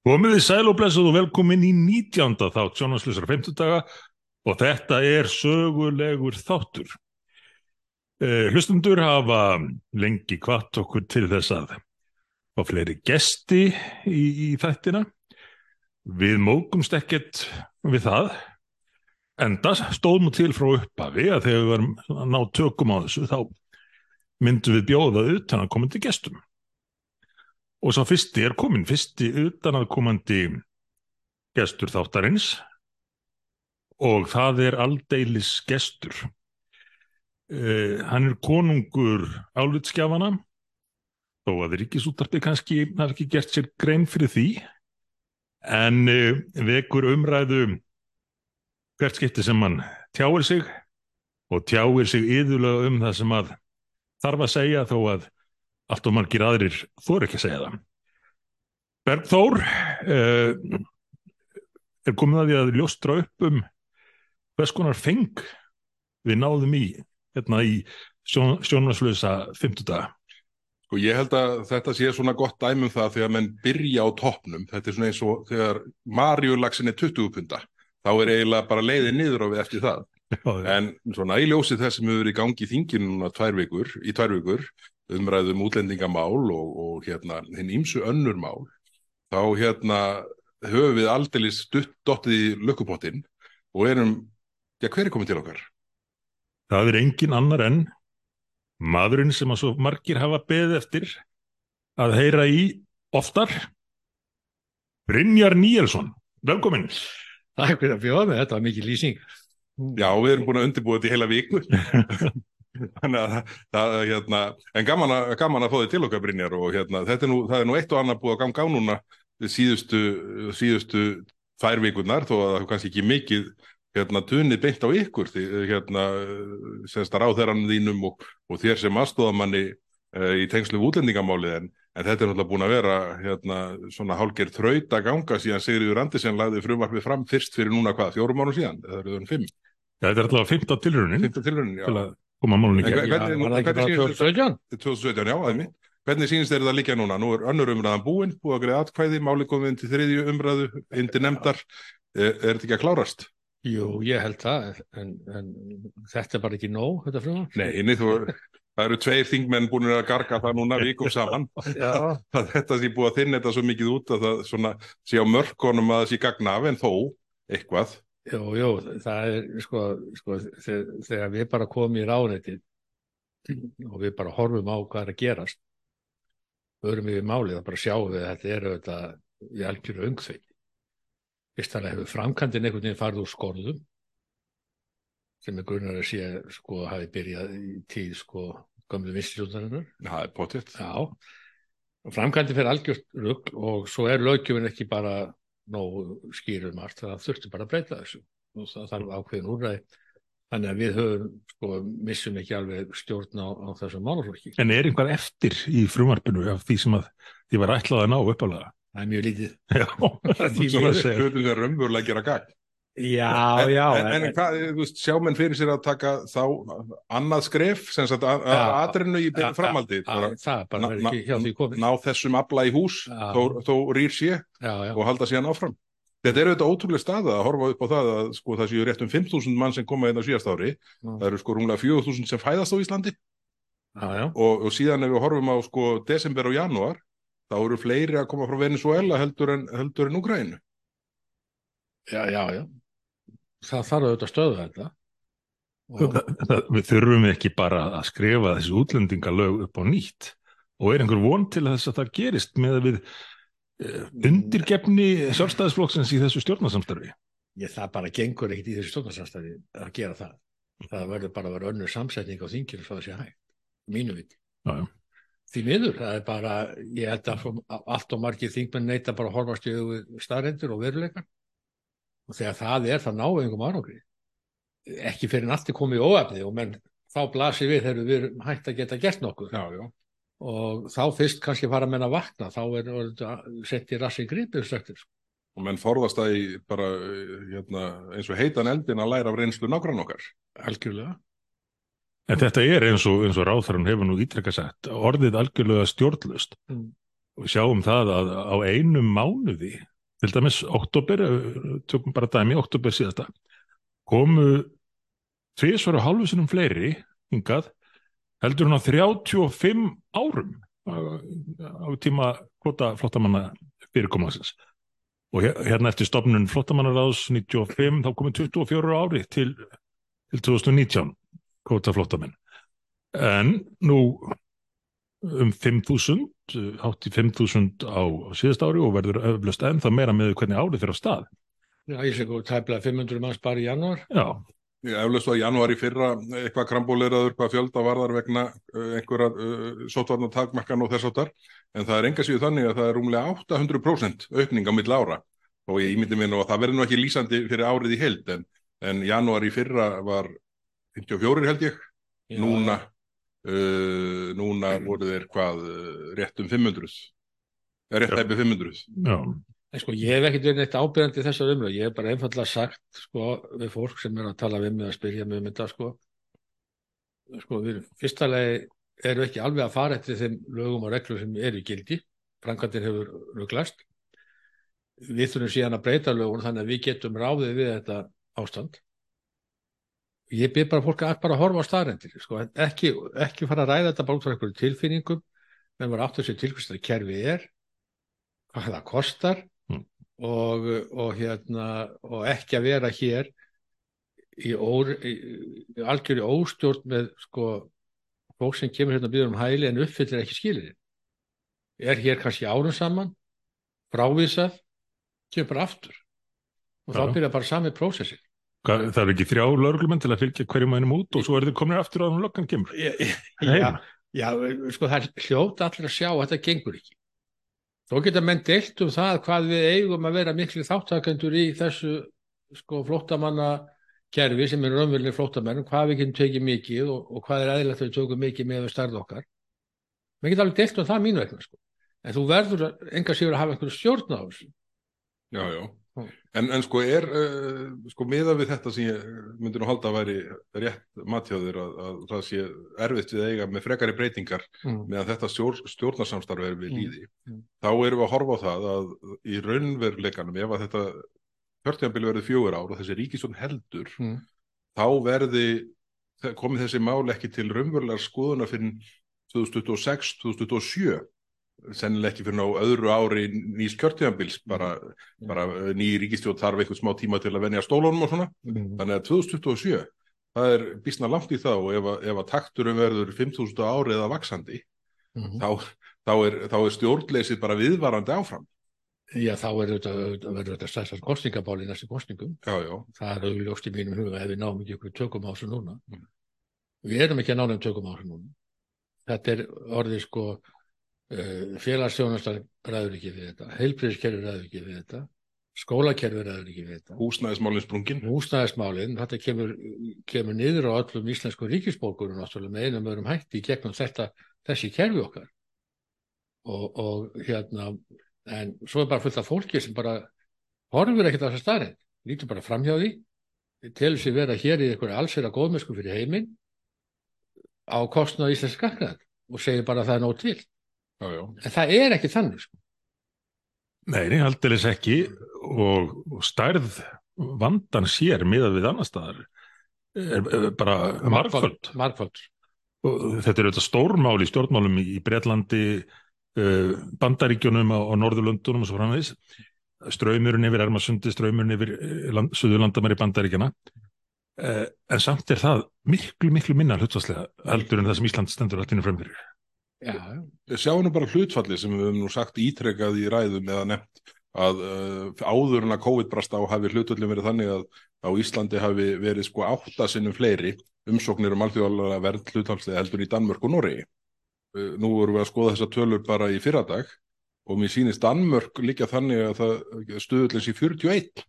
Komið þið sæl og blessuð og velkomin í 19. þátt sjónaslusar 50 daga og þetta er sögulegur þáttur. Uh, hlustundur hafa lengi kvart okkur til þess að fá fleiri gesti í, í þættina. Við mókumst ekkert við það, enda stóðum til frá upphafi að þegar við varum að ná tökum á þessu þá myndum við bjóða utan að koma til gestum. Og svo fyrsti er komin, fyrsti utan að komandi gestur þáttarins. Og það er aldeilis gestur. Uh, hann er konungur álutskjafana, þó að ríkisúttarpi kannski hafi ekki gert sér grein fyrir því, en uh, vekur umræðu hvert skipti sem hann tjáir sig. Og tjáir sig yðurlega um það sem að þarf að segja þó að allt og margir aðrir þóru ekki að segja það. Bergþór uh, er komið að því að ljóstra upp um hvers konar feng við náðum í hérna í sjón, sjónarslösa 50 daga. Og ég held að þetta sé svona gott dæmum það þegar menn byrja á toppnum. Þetta er svona eins og þegar Marjulagsin er 20 punta. Þá er eiginlega bara leiðið niður á við eftir það. Já, En svona í ljósi þess sem hefur verið í gangi í þinginu núna tvær vikur, í tvær vikur, umræðum útlendingamál og, og hérna hinn ímsu önnur mál, þá hérna höfum við aldrei stutt dottið í lukkupottin og erum, já hver er komið til okkar? Það er engin annar en maðurinn sem að svo margir hafa beðið eftir að heyra í oftar Brynjar Níelsson velkomin Takk fyrir að bjóða mig, þetta var mikið lýsing. Já, við erum búin að undirbúa þetta í heila viku. Þannig að það, hérna, en gaman að, gaman að fá þið til okkar Brynjar og hérna, þetta er nú, það er nú eitt og annað búið að ganga á núna síðustu, síðustu tvær vikurnar þó að það er kannski ekki mikið hérna tunið beint á ykkur því hérna semst að ráðherranum þínum og, og þér sem aðstofamanni uh, í tengslu útlendingamálið en, en þetta er náttúrulega búin að vera hérna svona hálger þraut að ganga síðan Sigriður Andersen lagði frumvarpið fram fyrst fyrir núna hvað, fjórum árum síðan, það eru þannig fimm, Þetta er alltaf 15 tilraunin. Fymta tilraunin, já. til að koma það ekki hvernig bara sýnist 2017? 2017, já, aðeins. Hvernig sýnist þeir það líka núna? Nú er önnur umræðan búin, búið að greið atkvæði, máli komið inn til þriðju umræðu, inn til nefndar. Er, er þetta ekki að klárast? Jú, ég held það, en, en þetta er bara ekki nóg, þetta frumvarp. Nei, þú, það eru tveir þingmenn búin að garga það núna vikum saman. Þetta sé búið að þinn þetta svo mikið út að það svona, sé á mörkunum að það sé gagna af en þó eitthvað. Jú, jú, það er, sko, sko þegar, við bara komum í ráðnetið og við bara horfum á hvað er að gerast, öðrum við málið, þá bara sjáum við að þetta er auðvitað í algjöru öngþveik. Fyrst þannig hefur framkantinn einhvern veginn farið úr skorðum, sem er grunar að sé, sko, hafi byrjað í tíð, sko, gömlu vinstjúðarinnar. Það er potið. Já, framkvæmdi fyrir algjört rugl og svo er löggjöfin ekki bara nógu skýrum margt, það þurfti bara að breyta þessu og það þarf ákveðin úrræði. Þannig að við höfum, sko, missum ekki alveg stjórn á, á þessum málaflokki. En er einhver eftir í frumvarpinu af því sem að því var ætlað að ná uppalega? Það er mjög lítið. Já, Því svona miður. segir. Hlutum sem raunverulega gera gagn. Já, en, já. En, en, hvað, þú veist, sjá menn fyrir sér að taka þá annað skref, sem sagt, að- að Já. atrinu í Já, framhaldi. já, það bara verður ekki hjá því komið. ná þessum afla í hús þó, rýr sé og halda síðan áfram. Þetta er auðvitað ótrúlega staða að horfa upp á það að sko, það séu rétt um 5.000 mann sem koma hérna á síðast ári. Það eru sko rúmlega 4.000 sem fæðast á Íslandi og, og síðan ef við horfum á sko desember og janúar þá eru fleiri að koma frá Venezuela heldur en, heldur en Úgrænu. Já, já, já. Það þarf auðvitað að stöða þetta. Og, Það, það, við þurfum ekki bara að skrifa þessi útlendingalög upp á nýtt og er einhver von til þess að það gerist með að við uh, undirgefni sjálfstæðisflokksins í þessu stjórnarsamstarfi. ég, það bara gengur ekkit í þessu stjórnarsamstæði að gera það. Það verður bara að vera önnur samsetning á þinginu svo það sé hægt. Mínu já. Því miður, það er bara, ég held að allt og margir þingmenn neita bara að horfast í staðrendur og veruleikar. Og þegar það er, það náu einhverjum árangri. Ekki fyrir er komið í óefni og menn þá blasir við þegar við erum hægt að geta gert nokkuð. Já, já. Og þá fyrst kannski fara menn að vakna, þá er sett í rassi gripið stöktur. Og menn forðast það í bara hérna, eins og heitan eldin að læra af reynslu nágrann okkar. Algjörlega. En þetta er eins og, eins og ráþarann hefur nú ítrekka sagt, orðið algjörlega stjórnlust. Mm. Og sjáum það að á einum mánuði til dæmis oktober, tökum bara dæmi, oktober síðasta, komu tvisvar og hálfu sinum fleiri hingað heldur hún á 35 árum á, tíma kvota flottamanna fyrirkomaðsins og hérna eftir stopnun flottamannaráðs 95 þá komið 24 ári til, til 2019 kvota flottamenn en nú um 5.000 hátt í 5.000 á síðast ári og verður öflust enn það meira með hvernig árið fyrir á stað. Já, ég sé góð tæplega 500 manns bara í januar Já, Ég eflaust í janúar í fyrra eitthvað krambóleraður, hvað fjölda varðar vegna uh, einhverja uh, sótvarnar takmarkan og þess áttar, en það er enga síðu þannig að það er rúmlega 800% aukning á mill ára. Og ég ímyndi mér nú að það verður nú ekki lýsandi fyrir árið í held en, en janúar í fyrra var 54 held ég, Já, núna, uh, núna voru þeir hvað uh, rétt um 500, eða rétt hæpi 500. já, En sko, ég hef ekkert verið neitt ábyrjandi þessar umröð, ég hef bara einfallega sagt, sko, við fólk sem er að tala við mig að spyrja mig um þetta, sko, sko, við fyrsta lagi erum ekki alveg að fara eftir þeim lögum og reglum sem eru gildi, framkvæmdin hefur ruglast, við þurfum síðan að breyta lögun þannig að við getum ráðið við þetta ástand. Ég byrð bara fólk að bara horfa á staðrendir, sko, ekki, ekki fara að ræða þetta bara út frá einhverju tilfinningum, menn var áttur sér til hvers það kerfi er, hvað það kostar Mm. og, og, hérna, og ekki að vera hér í, ór, í, í algjörði óstjórn með sko, fólk sem kemur hérna að byggja um hæli en uppfyllir ekki skilir er hér kannski árum saman frávísað kemur bara aftur. Og þá Já. byrja bara sami prósessi Hvað, það er ekki þrjá lögreglumenn til að fylgja hverjum einum út og svo er þið komin aftur á þannig löggan kemur já, já, sko það er hljóta allir að sjá að þetta gengur ekki þó geta menn deilt um það hvað við eigum að vera miklu þáttakendur í þessu sko flóttamanna kerfi sem er raunveruleg flóttamenn hvað við getum tekið mikið og, og hvað er eðlilegt að við tökum mikið með við starð okkar menn geta alveg deilt um það mínu vegna sko. en þú verður að- enga sigur að hafa einhverju stjórn á þessu Já, já. Já. En, en sko er, uh, sko miða við þetta sem ég myndi nú halda að væri rétt matjáður að, að það sé erfitt við eiga með frekari breytingar mm. meðan þetta stjór, stjórnarsamstarf er við Mm. líði. Mm. Þá erum við að horfa á það að í raunveruleikanum ef að þetta kjörtjambil verður fjögur ár og þessi ríkistjórn heldur Mm. þá verði komið þessi mál ekki til raunverulegar skoðuna fyrir 2026-2027 sennilega ekki fyrir ná öðru ári nýs kjörtjambils bara, bara uh, ný ríkistjórn þarf eitthvað smá tíma til að venja stólunum og svona. Mm. þannig að 2027 það er bísna langt í þá og ef, að- ef að takturum verður 5.000 á ári eða vaksandi Mm. þá, þá, er, þá er stjórnleysið bara viðvarandi áfram. Já þá verður þetta, þetta, verður þetta stærsta kostningabál í næstu kostningum já, já, það er auðljóst í mínum huga ef við náum ekki ykkur tökum á þessu núna. Mm. við erum ekki að náum tökum á þessu núna. Þetta er orðið sko félagsstjónastar ræður ekki við þetta. Heilbriðiskerfi ræður ekki við þetta. Skólakerfi ræður ekki við þetta. Húsnæðismálinn sprungin. Húsnæðismálin, þetta kemur, kemur niður á öllum íslensku ríkisbókurum náttúrulega með einum öðrum hætti í gegnum þetta, þessi kerfi okkar. Og, og hérna en svo er bara fullt af fólki sem bara horfur ekkert á þessa staðinn lítur bara framhjá því. Telur sér vera hér í einhverju allsera góðmennsku fyrir heiminn á kostnað íslensk skakkað og segir bara að það er nóg til já, já, en það er ekki þannig sko. Nei, aldeilis ekki. Og, og stærð vandan sér miðað við annar staðar er, er bara margföld margföld. og þetta er auðvitað stórmál í stjórnmálum í Bretlandi uh, Bandaríkjunum og, og Norðurlöndunum og svo framvegis. Ströymurinn yfir Ermasundi, ströymurinn yfir eh, land, Suðurlandamæri Bandaríkjana uh, en samt er það miklu, miklu minna hlutvarslega heldur en það sem Ísland stendur allt innum fremfyrir sjáum nú bara hlutfalli sem við höfum nú sagt ítrekað í ræðum eða nefnt að uh, áður en að COVID brast á hafi hlutfallin verið þannig að á Íslandi hafi verið sko átta sinnum fleiri umsóknir um alþjóðalega verð hlutfallslega heldur í Danmörk og Noregi. Uh, nú vorum við að skoða þessa tölur bara í fyrradag og mér sýnist Danmörk líka þannig að það stöðullins í 41.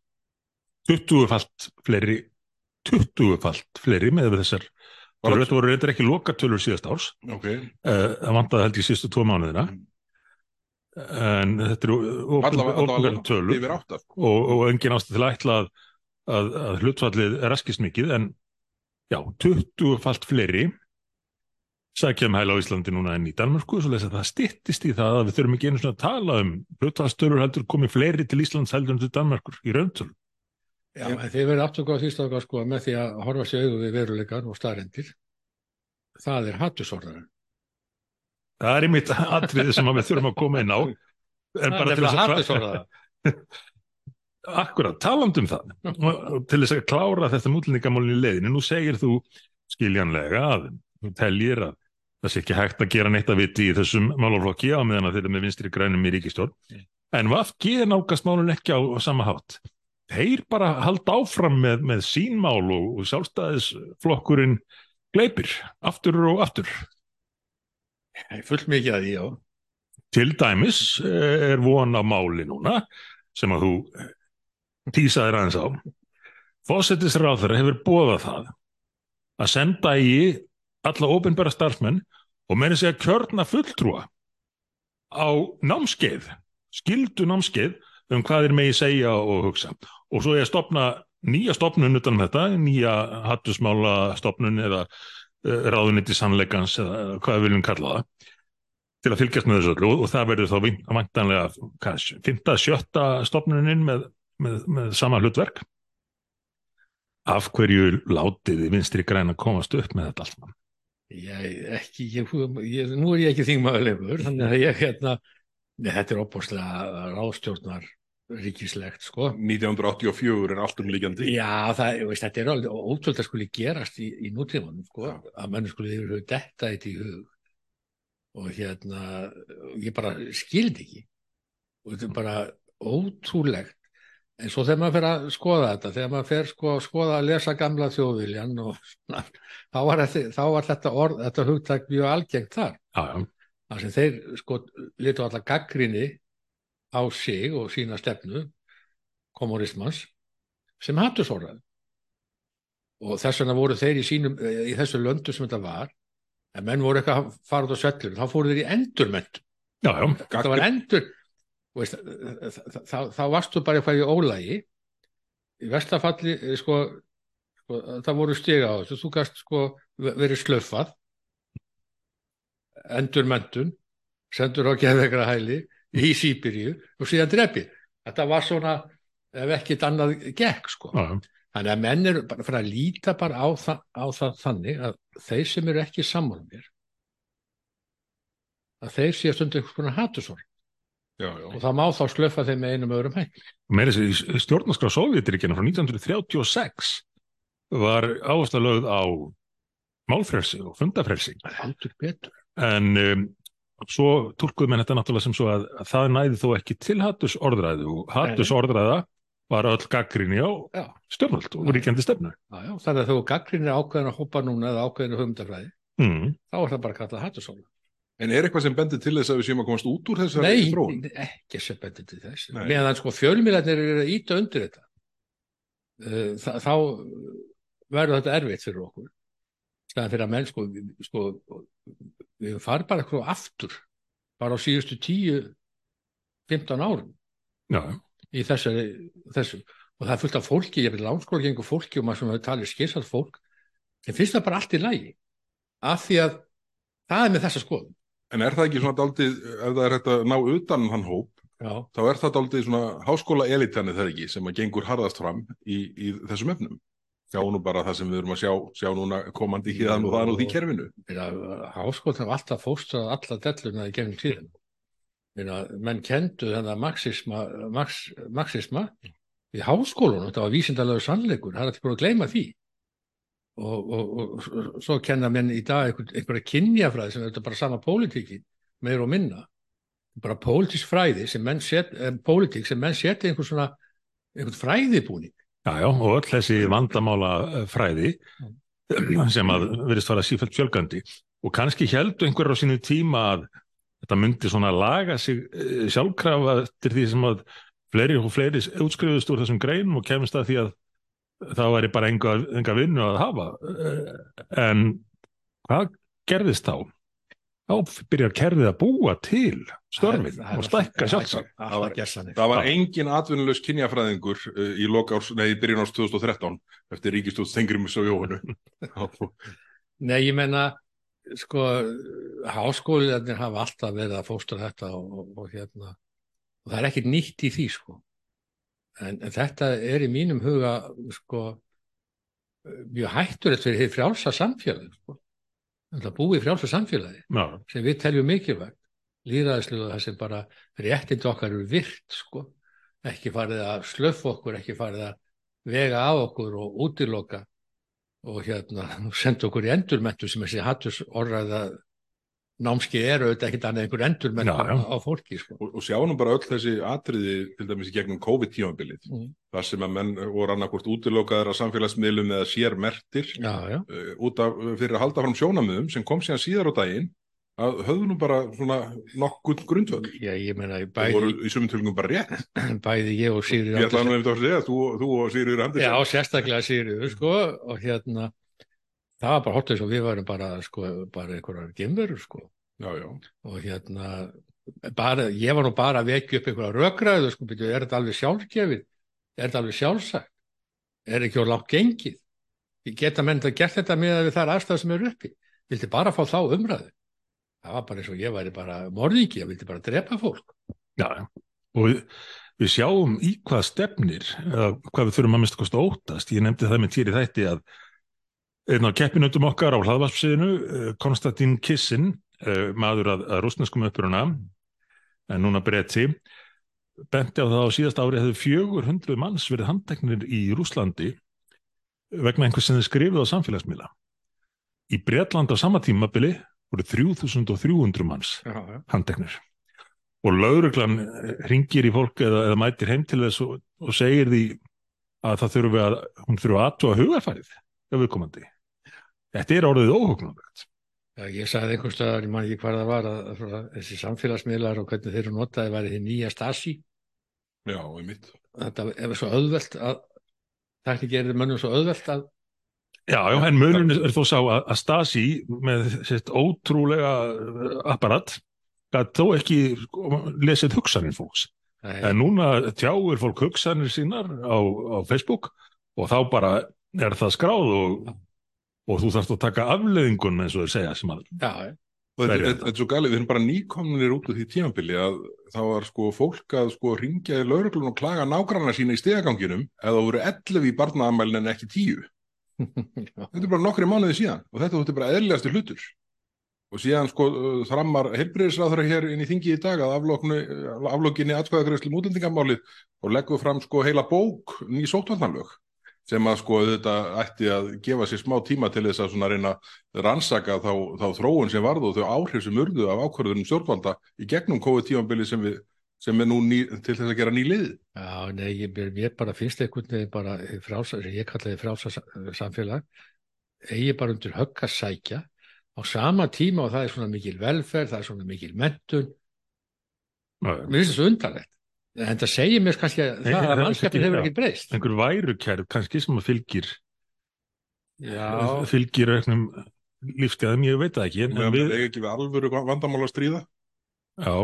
20-falt fleiri 20-falt fleiri með þessar þetta voru reyndar ekki lokatölur síðast árs. Ok, uh, það vantaði held ég sístu tvo mánuðina. En þetta eru allavega tölur. átta. og, og engin ástæð til að ætla að, að, að hlutfallið raskist mikið en já, 20-falt fleiri sækja um hæla á Íslandi núna en í Danmörku. Svo að það styttist í það að við þurfum ekki einu svona að tala um hlutfallstölur heldur komið fleiri til Íslands heldur en til Danmörkur í rauntölu. Já, en þið verður aftur góða því stakka sko með því að horfa sér auðu við veruleikar og staðrendir. Það er hattusorðarinn. Það er einmitt atriði sem við þurfum að koma inn á. En bara til þess að. Akkurat, talandum það. Og til þess að klára þetta mútlendingamálinn í leiðinu, nú segir þú skiljanlega að þú teljir að það sé ekki hægt að gera neitt að viti í þessum málaflokki á meðan að þeir eru með vinstri grænum í ríkistjórn. En VFG nákast málun ekki á sama hátt. Þeir bara halda áfram með, með sínmál og, og sjálfstæðisflokkurinn gleipir, aftur og aftur. Fullt mikið að því, já. Til dæmis eh, er von á máli núna sem að þú tísaðir aðeins á. Fósettisráður hefur bóðað það að senda í alla óbyrnbæra starfsmenn og meira segja kjörna fulltrúa á námskeið, skildu námskeið um hvað er megi segja og hugsa. Og svo er að stopna nýja stopnun utan um þetta, nýja hattusmála stopnun eða uh, ráðuniti sannleikans eða hvað við viljum kalla það til að fylgjast með þessu öllu og, það verður þá vantanlega 5. 7. stopnunin með, með, með sama hlutverk af hverju látiði vinstri græna komast upp með þetta allt Ég, ekki, ég, ég, nú er ég ekki þingmaðulegur þannig að ég hérna þetta er opbúrslega ráðstjórnar ríkislegt sko. 1984 er allt um líkjandi Já, það, veist, þetta er alveg ótrúlega að skuli gerast í, í nútímanum sko, Já. að menn skuli yfir hug detta þetta í hug. Og hérna ég bara skildi ekki. Og þetta er bara ótrúlegt. En svo þegar maður fer að skoða þetta þegar maður fer sko að skoða að lesa gamla þjóðviljan og svona, þá var þetta, þá var þetta orð, þetta hugtak mjög algengt þar. Já, já. þar sem þeir sko litu allar gaggrinni á sig og sína stefnu kommunismans sem hattu sórað og þess vegna voru þeir í, sínum, í þessu löndu sem þetta var en menn voru eitthvað að fara út á svellur þá fóru þeir í já, það var endur veist, þá, þá varstu bara eitthvað í ólægi í vestafalli sko, sko, það voru stiga á þessu. Þú gæst sko verið slöffað. Endurmentun sendur á geðvegra hæli í Sýbiríu og síðan drepi þetta var svona ef ekkit annað gekk sko já, já. Þannig að menn eru bara fyrir að líta bara á, þa á það þannig að þeir sem eru ekki saman mér að þeir sé stundu einhvers konar já. og það má þá slöfa þeim með einum öðrum hægt. Meira þessi stjórnarskrá Sovjetiríkjana frá 1936 var áherslu lögð á málfrelsi og fundafrelsi en um, svo tólkuðu menn þetta náttúrulega sem svo að, að það næði þó ekki til hattus orðræðu og hattus orðræða var öll gaggrinni á Já. stjórnvöld og ríkjandi stefnu. Já, já, þannig að þú gaggrinir ákveðin að hópa núna eða ákveðin að höfumdafræði, Mm. þá er það bara kallað hatusóla. En er eitthvað sem bendir til þess að við séum að komast út úr þessari Nei, þróun? ekki sem betur til þess. Nei. Meðan sko fjölmiðlarnir eru að íta undir þetta, uh, þa þá verður þetta erfitt fyrir okkur. Stæðan fyrir að menn sko, við- sko við farum bara eitthvað aftur, bara á síðustu 10-15 árum. Já, í þessari, þessu. Og það er fullt af fólki, ég vil lánskóla gengur fólki og maður sem hefur talið skissað fólk. En finnst það bara allt í lagi af því að það er með þessa skoðum En er það ekki svona daldið, ef það er hægt að ná utan um hann hóp, já, þá er það daldið svona háskóla elitani það ekki sem að gengur harðast fram í, í þessum efnum. Sjá nú bara það sem við erum að sjá, sjá núna komandi híðan og það og því kerfinu. háskóla hafa alltaf fóstrað alla delluna í gegnum tíðin Meina, menn kendu þennan marxisma, max, marxisma í háskólunum, þetta var vísindalegu sannleikur, það er ekki búin að gleyma því. Og, og, og, og svo kenna menn í dag einhver, einhverja kynjafræði sem er bara sama pólitíki meir og minna. Bara pólitísk fræði sem menn set, eh, pólitík sem menn setja einhver svona einhvern fræðibúning já, já, og öll þessi vandamála fræði sem að verðist fara sífælt fjölgandi. Og kannski heldu einhverjar á sínu tíma að þetta myndi svona laga sig eh, sjálfkrafa til því sem að fleiri og fleiri útskrifuðust úr þessum greinum og kemist að því að það væri bara enga, enga vinnu að hafa. Eh, en hvað gerðist þá? Þá byrjar kerfið að búa til störfin og stækka sjálfsagt. það var engin atvinnulegs kynjafræðingur uh, í lok árs, nei, í byrjun árs 2013 eftir ríkistóð Stengrimus og Jóhannu. Nei, ég menna sko, háskóliðarnir hafa alltaf verið að fóstra þetta og, og, og hérna, og það er ekkert nýtt í því, sko. En, en þetta er í mínum huga, sko, mjög hættulegt fyrir því frjálsa samfélagi, sko. Búið frjálsa samfélagi Já, sem við teljum mikilvægt. Lýraðislu það sem bara réttind okkar eru virt, sko. Ekki farið að slöff okkur, ekki farið að vega á okkur og útiloka og hérna senda okkur í endurmentu sem þessi hattus orðaða námski eru auðvitað ekkert annað en einhver endurmentu Já, já. á fólki sko. og, og sjáum bara öll þessi atriði til dæmis í gegnum COVID-tímabilið Mm. þar sem að menn voru annarkvort útilokaðar á samfélagsmiðlum eða sér mertir Já, já, uh, út af, fyrir að halda fram sjónamiðum sem kom síðan síðar á daginn að höfðu nú bara svona nokkuð grundvöld já, ég meina og bæði, voru í sumum tilgum bara rétt bæði ég og Sigrid ég ætla nú einmitt að segja, þú, þú og Sigurður Já, Andersen sérstaklega Sigrid sko, og hérna það var bara hótt eins og við varum bara sko, bara einhverjar gemverur sko. já, já, og hérna bara, ég var nú bara að vekja upp einhverja rökræðu, sko, byrju, er þetta alveg sjálfgefið? Er þetta alveg sjálfsagt? Er ekki á lágt gengið? Geta menn að gert þetta með að við þar aðstæð sem eru uppi, vildi bara fá þá umræðu. Það var bara eins og ég væri bara morðingi, ég vildi bara drepa fólk. Já. Og við, við sjáum í hvað stefnir, eða hvað við þurfum að mista kost að óttast. Ég nefndi það með týri þætti að einn á keppinautum okkar á hlaðvarpsviðinu, eh, Konstantín Kissin, eh, maður að, að rúsneskum uppuruna, en núna bretti, benti á það á síðast ári hefðu 400 manns verið handteknir í Rúslandi vegna einhvers sem þið skrifuð á samfélagsmiðla. Í Bretland á sama tímabili voru 3300 manns handteknir. Og lauruglan ringir í fólk eða, eða mætir heim til þess og, og segir því að það þurfi að hún þurfi að aðtúa hugarfærið viðkomandi. Þetta er orðið óhugnumvegt. Já, ég sagði einhvers staðar, ég man ekki hvað það var að, að, að þessi samfélagsmiðlar og hvernig þeir eru notaði væri því nýja stasi já, einmitt þetta er svo auðvelt að það gerir mönnum svo auðvelt að Já, já, en munurinn er þó sá að, að Stasi með sitt ótrúlega apparat gat þó ekki lesið hugsanir fólks. En núna tjáir fólk hugsanir sínar á, á Facebook og þá bara er það skráð og, og þú þarfst að taka afleðingun eins og þeir segja sem að já, og þetta, er þetta, þetta er svo galið, við erum bara nýkomnir út úr því tímabili að það var sko fólk að sko ringja í lauruglun og klaga nágranna sína í stegaganginum eða það voru 11 í barnaðamælin en ekki 10 þetta er bara nokkri mánuði síðan og þetta þótti bara eðlilegasti hlutur. Og síðan sko þrammar heilbriðisráðara hér inn í þingi í dag að afloknu, aflokinni atkvæðagreðslu mútendingamálið og leggur fram sko heila bók ný sóttvarnalög sem að sko þetta ætti að gefa sér smá tíma til þess að svona reyna rannsaka þá, þá þróun sem varðu og þau áhrif sem urðu af ákvörðunum stjórnvalda í gegnum COVID-tímabili sem, við, sem er nú ný, til þess að gera ný lið. já, nei, ég, mér- mér bara finnst einhvern veginn bara sem ég kallaði frálsa sa- samfélag eigi bara undir högg að sækja. Á sama tíma og það er svona mikil velferð, það er svona mikil mentun mér finnst þessu undarlegt en það segir mér kannski að Nei, það að mannskapin ekki- hefur ekki breyst. Einhver værukerð kannski sem að fylgir já, fylgir auknum lífsgæðum, ég veit það ekki en, en, við, við ekki við alvöru vandamál að stríða já,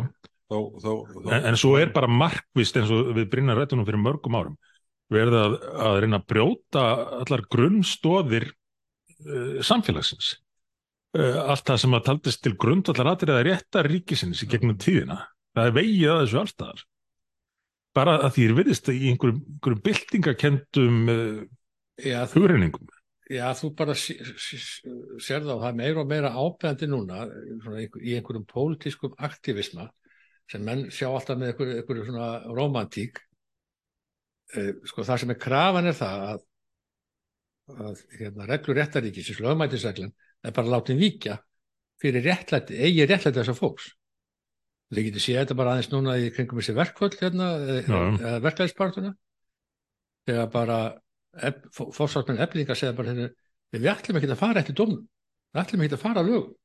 þá, þá, þá en, en svo er bara markvist eins og við brinna rættunum fyrir mörgum árum verða að, að reyna að brjóta allar grunnstóðir uh, samfélagsins. Uh, allt það sem að taldist til grundvallar atriða réttar ríkisins í gegnum tíðina. Það er vegið að þessu allstaðar bara að því er virðist í einhverjum, einhverjum byltingakendum já, þú, hugreiningum já, þú bara sé- sé- sérð á það er meira og meira ábæðandi núna svona, í einhverjum pólitískum aktivisma sem menn sjá alltaf með einhverju, einhverju svona romantík eh, sko það sem er krafan er það að, að hérna, reglur réttaríkisins, lögmætisreglan er bara látin víkja fyrir réttlæti, eigi réttlæti þessar fólks þið getur séð þetta bara aðeins núna í kringum þessi verkvöld hérna, Já. eða verklæðispartuna þegar bara fórsvarsmenn eflingar segja bara hérna, við ætlum ekki að fara eftir dómnum. Við ætlum ekki að fara að lögum.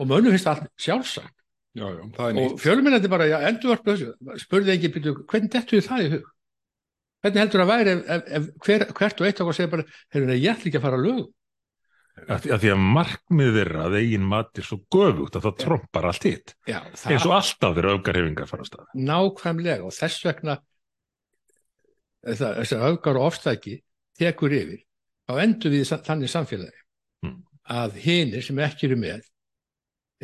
Og mönnum finnst það allt sjálfsagt. Já, já, það er og nýtt fjölmennandi bara, já, endurvarp spurði ekki, hvernig dettu það í hug? Hvernig heldur að væri ef, ef, hver, hvert og eitt okkar segir bara nei, ég ætla ekki að fara að lögum að því að, að markmið þeirra að eigin mat er svo göfugt að það trompar allt hitt eins og alltaf þeirra öfgarhefingar fara á stað nákvæmlega og þess vegna þessi öfgar og ofstæki tekur yfir þá endur við þannig samfélagi Mm. að hinir sem ekki eru með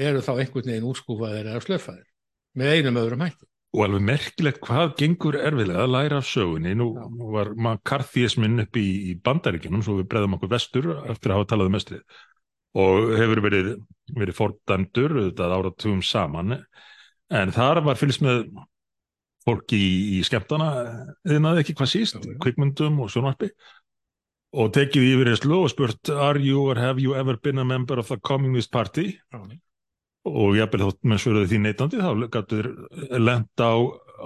eru þá einhvern veginn útskúfaðir eða slöfaðir með einum öðrum hætti. Og alveg merkilegt hvað gengur erfiðlega að læra af sögunni. Nú Já. var McCarthyismin upp í, í bandaríkjunum, svo við breðum okkur vestur eftir að hafa talað um vestrið. Og hefur verið, verið fordæmdur, auðvitað áratugum saman. En þar var fylgst með fólki í, í skemmtana, eðinaði ekki hvað síst, Já, já. kvikmyndum og sjónvarpi. Og tekið yfir þessu og spurt, are you or have you ever been a member of the Communist Party? Og jafnvel þótt menn svöruði því neitandi þá gætu þeir lenda á,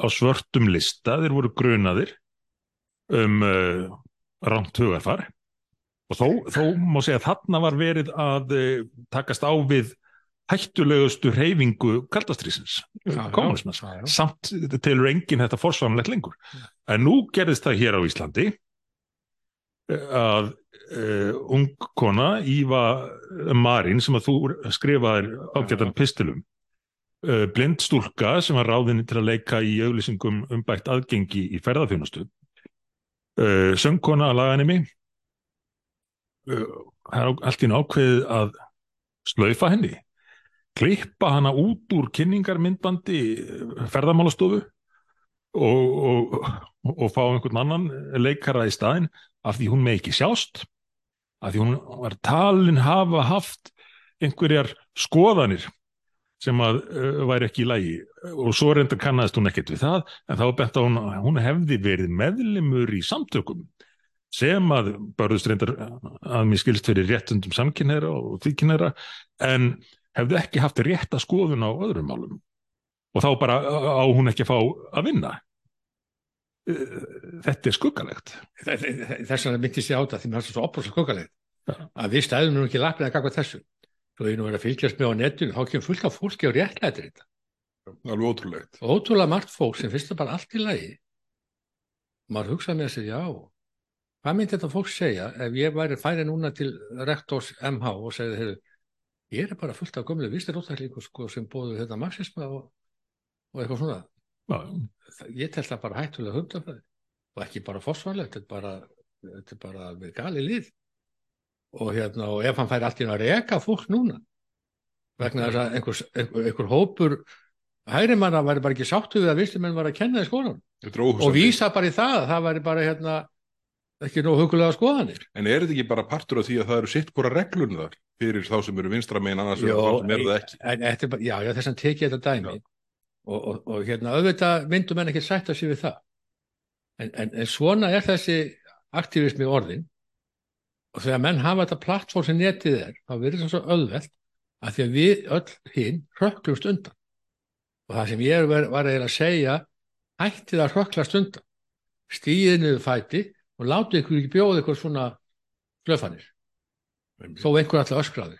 á svörtum lista, þeir voru grunaðir um uh, rámt hugarfar. Og þó, þó má segja að þarna var verið að uh, takast á við hættulegustu reyfingu já, já. samt telur enginn þetta forsvanlegt lengur. En nú gerðist það hér á Íslandi eh, að uh, ung kona Íva Marín sem að þú skrifaðir ágættan pistilum uh, blind stúlka sem var ráðinni til að leika í auglýsingum um bætt aðgengi í ferðarþjónustu uh, söngkona að laganemi uh, allt í einu ákveðið að slaufa henni. Klippa hana út úr kynningarmyndbandi eh, ferðamálastofu og, og, og fá einhvern annan leikara í staðinn af því hún með ekki sjást af því hún var talin hafa haft einhverjar skoðanir sem að uh, væri ekki í lagi. Og svo reyndar kannaðist hún ekkert við það en þá bent að hún, hún hefði verið meðlimur í samtökum sem að börðust reyndar að mér skilst fyrir réttundum samkynneira og tvíkynneira en hefði ekki haft rétta skoðun á öðrum málum. Og þá bara á hún ekki að fá að vinna. Eh, þetta er skuggalegt Þess vegna myndist ég á þetta því mér er svo oprósa skuggalegt Já. að við stæðum nú ekki lappið að gagva þessu. Svo ég nú verið að fylgjast með á netinu, þá kemur fullt af fólki og réttlætir þetta. alveg ótrúlegt. Og ótrúlega margt fólk sem finnst það bara allt í lagi. Maður hugsaði með sér, já, hvað myndi þetta fólk segja ef ég væri færi núna til rektors MH og segði, heyrðu, ég er bara fullt af gömlu vistir ótæklingu sko, sem bóðu þetta marxisma og, og eitthvað svona. Já, Ég tel það bara hættulega hundafræði og ekki bara fórsvarlegt, þetta þetta er bara við gali lið. Og hérna, og ef hann færi allt í að reka fólk núna, vegna þess að einhver, einhver, einhver hópur hærimanna væri bara ekki sáttu við að vistumenn var að kenna í skólan og vísa bara í það að það væri bara hérna ekki nóg hugulega skoðanir. En er þetta ekki bara partur af því að það eru sitt hvora reglurinn þar fyrir þá sem eru vinstra megin annars Jó, sem eru það ekki? En, bara, já, já, þess að tekið þetta dæmi og, og, og hérna auðvitað myndum menn ekki sætta sig við það. En, en, en svona er þessi aktivismi orðin og þegar menn hafa þetta plattform sem netið er, þá verður það svo öðvelt að því að við öll hinn hrökklumst undan. Og það sem ég var, var að segja, hættið að hrökklast undan. Stíðið niður fæti og látið ykkur ekki bjóða ykkur svona slöfanir þó einhver alltaf öskraði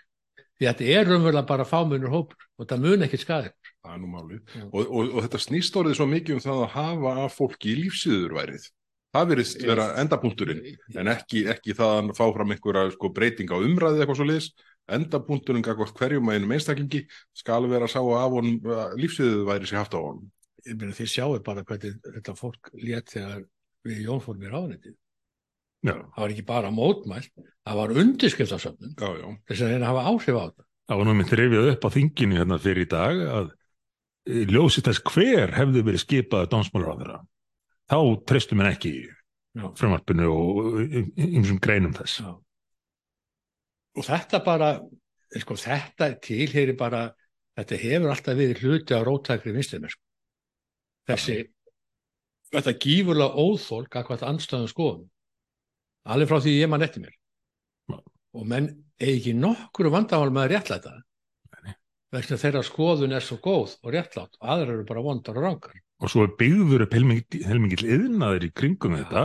því að þetta er raunverulega bara fámunur hópur og það mun ekki skaði Það er nú málið. Og, og, og þetta snýst orðið svo mikið um það að hafa af fólki í lífsýðurværið. Það verðist vera endapunkturinn en ekki, ekki það að fá fram einhverja sko, breyting á umræði eitthvað svo liðs. Endapunkturinn gagvart hverjum að einum einstaklingi skal vera að sá að af honum lífsýðurværi sér haft á honum. ég meina þið sjáu bara hvernig þetta fólk lét þegar við Jón fórum í ráðnættið já, það var ekki bara mótmælt það var já. þess að reyna að hafa áhrif á þetta það var nú mynd reyfið upp á þinginu hérna fyrir í dag að í ljósi þess hver hefði verið skipað dómsmálaráðara þá treystum en ekki Já. frumvarpinu og ymsum greinum þess Já. og þetta bara sko, þetta tilheyri bara þetta hefur alltaf verið hluti á rótækri vinstumir sko. þessi þetta gífurlega óþól gagvart andstöðum skoðum alveg frá því ég mann eftir mér Já. og menn eigi ekki nokkru vandamál með að réttlæta Nei. Vegna þeirra skoðun er svo góð og réttlátt og aðrar eru bara vondar og rangar. Og svo er byggður upp heilmikill yðnaður í kringum þetta.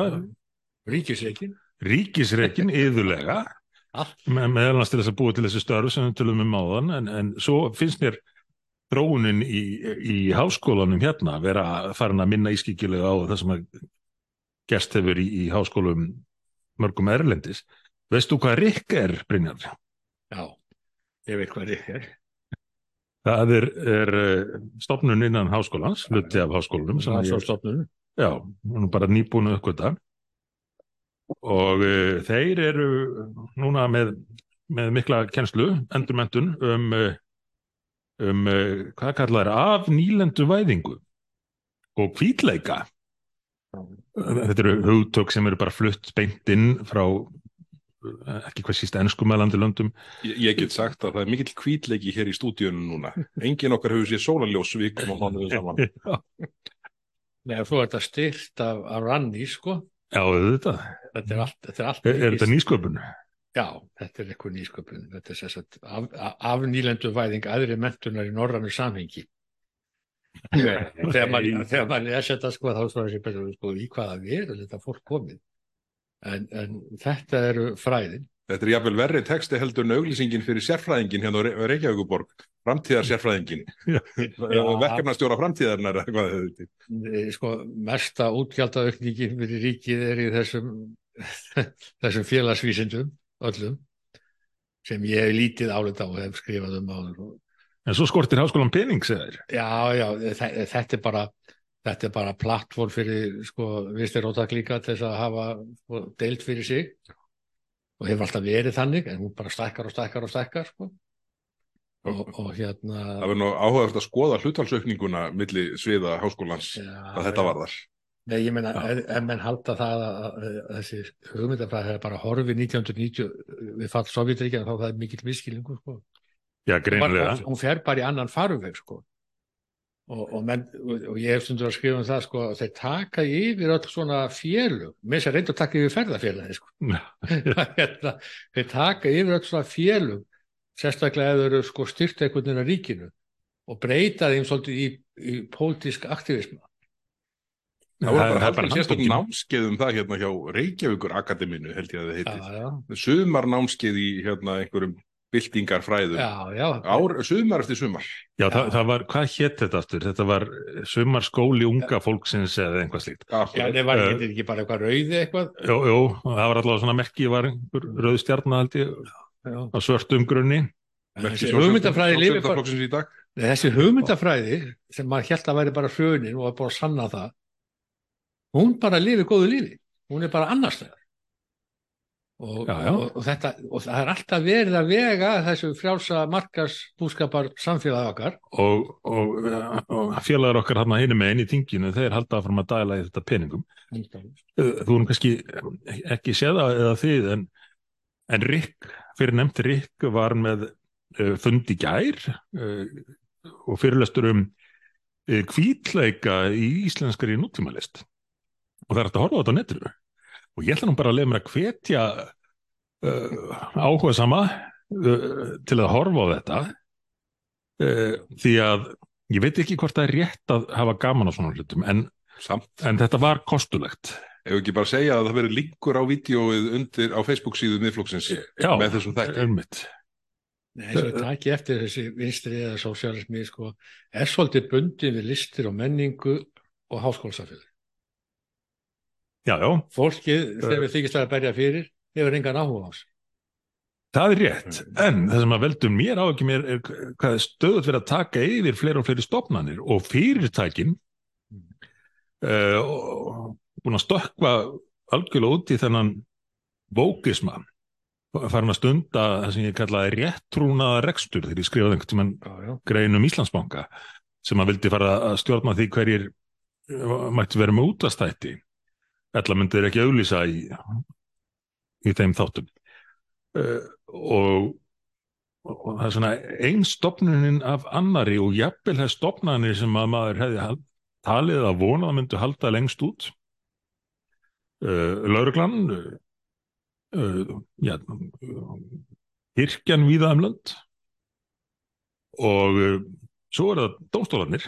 Ríkisreikin ríkisreikin yðurlega allt. Með, meðal annars til þess að búa til þessi störf sem við tölum um áðan en, en svo finnst mér þróunin í, í háskólanum hérna vera farin að minna ískikilega á það sem að gerst hefur í, í háskólum mörgum erlendis. Veist þú hvað Rikk er, Brynjar? já, ég veit hvað rík er Það er, er eh, stofnun innan háskólans, hluti af háskólanum Rannsóknarstofnun. já, hún er bara nýbúinu uppgöta og uh, þeir eru núna með með mikla kennslu, endurmentun um, eh, um eh, hvað kallar af nýlendu væðingu og hvítleika. Þetta eru hugtök sem eru bara flutt beint inn frá ekki hvað síst enskumælandi löndum. Ég, ég get sagt að það er mikill kvítleiki hér í stúdíunum núna. Engin okkar hefur séð sólaljós vikum og mánuðu saman. Nei, þú ert að styrt af, af ranni, sko. Já, þetta, Þetta er allt, þetta er allt er, er þetta nýsköpun? Já, þetta er eitthvað nýsköpun. Þetta er að af, af, nýlendu væðing aðri mentunar í norrannu samhengi. þegar maður þegar maður les þetta sko þá svo þessi betur sko í hvaða veru þetta fólk komið. En, en þetta eru fræðin. Þetta er jafnvel verri texti heldur en auglýsingin fyrir sérfræðingin hérna á Re- Reykjavíkuborg, framtíðar sérfræðingin, Já. verkefnastjóra framtíðarinnar, eða hvað þau þetta. Sko mesta útgjaldaaukningin fyrir ríkið er í þessum þessum félagsvísindum öllum sem ég hef lítið álita og hef skrifað um áður En svo skortir háskólan pening, segir þér. Já, já, þe- þetta er bara þetta er bara plattform fyrir sko, viðstir ótak líka til þess að hafa sko, deilt fyrir sig og hefur alltaf verið þannig en hún bara stækkar og stækkar og stækkar sko. og, og hérna Það verður nú áhugavert að skoða hlutalsaukninguna milli sviða háskólans já, að þetta varðar. Nei, ég meina, Já. ef, menn halda það að, að, að þessi hugmyndafræði er bara horfið 1990 við fall Sovjetríkjana þá það er mikill miskilingur sko. Já, greinlega. hún, hún fer bara í annan faruveg sko. Og, og, menn, og, og ég hef stundur að skrifa um það sko, að þeir taka yfir öll svona félug þess að reynda að taka yfir ferðafélagi sko. Hérna, þeir taka yfir öll svona félug sérstaklega ef þeir eru sko, styrt einhvern veginn að ríkinu og breyta þeim svolítið í, í pólitísk aktivisma Það voru bara er sérstök handbókin. námskeið um það hérna hjá Reykjavíkur Akademínu held ég að það já, heiti. já, Sumar námskeið í hérna einhverjum já, Ár, sumar eftir sumar. Já, það, Já. það var, hvað hétt þetta aftur? Þetta var sumarskóli unga fólksins eða einhvað slíkt. já, það var Eh, ekki, bara eitthvað rauði eitthvað Jú, jú, og það var allavega svona merki, var einhver rauð stjarnar held ég já. á svörtum grunni. Þessi hugmyndafræði bara þessi hugmyndafræði sem maður held að væri bara hrönin og var bara að sanna það hún bara lifir góðu lífi hún er bara annars þegar og, Já, já. og, og, þetta, og það er alltaf verið að vega þessu frjálsa markas búskapar samfélagi okkar Og, og, og félagar okkar hann að hinu með einn í þinginu, þeir halda áfram að dæla í þetta peningum. Þú erum kannski ekki séð það eða þið, en, en Rick, fyrir nefnt Rick, var með uh, fund í gær uh, og fyrirlestur um uh, hvítleika í íslenskari nútímalist. Og það er hægt að horfa á þetta á netinu. Og ég ætla nú bara að leiða mér að hvetja uh, áhuga sama uh, til að horfa á þetta uh, því að ég veit ekki hvort það er rétt að hafa gaman á svona hlutum en, Samt. en þetta var kostulegt. Ef ekki bara segja að það verður linkur á vídeoið undir á Facebook síðu miðflokksins Já, með þessum þætti. Nei, eins og ég taki eftir þessi vinstri eða sósialismi sko, er svolítið bundið við listir og menningu og háskólsafélagi. Já, já, Fólkið, þegar við þykist að berja fyrir, hefur engan áhuga á þessu. það er rétt. En það sem að veldum mér á ekki mér er hvað er stöðut verið að taka yfir fleiri og fleiri stofnanir og fyrirtækin uh, búin að stökkva algjörlega út í þennan bókisma farin að stunda það sem ég kallaði réttrúnaða rekstur þegar ég skrifaði einhvern já. grein um Íslandsbanka sem að vildi fara að stjórna því hverjir mætti vera með útastætti ella myndir ekki auðlýsa í, í þeim þáttum. Uh, og, og það er svona ein stopnunin af annari og jafnvel það stopnanir sem að maður hefði talið að vona að myndu halda lengst út. Uh, lauruglan uh, uh, ja, um lönd. Og svo er það dómstólarnir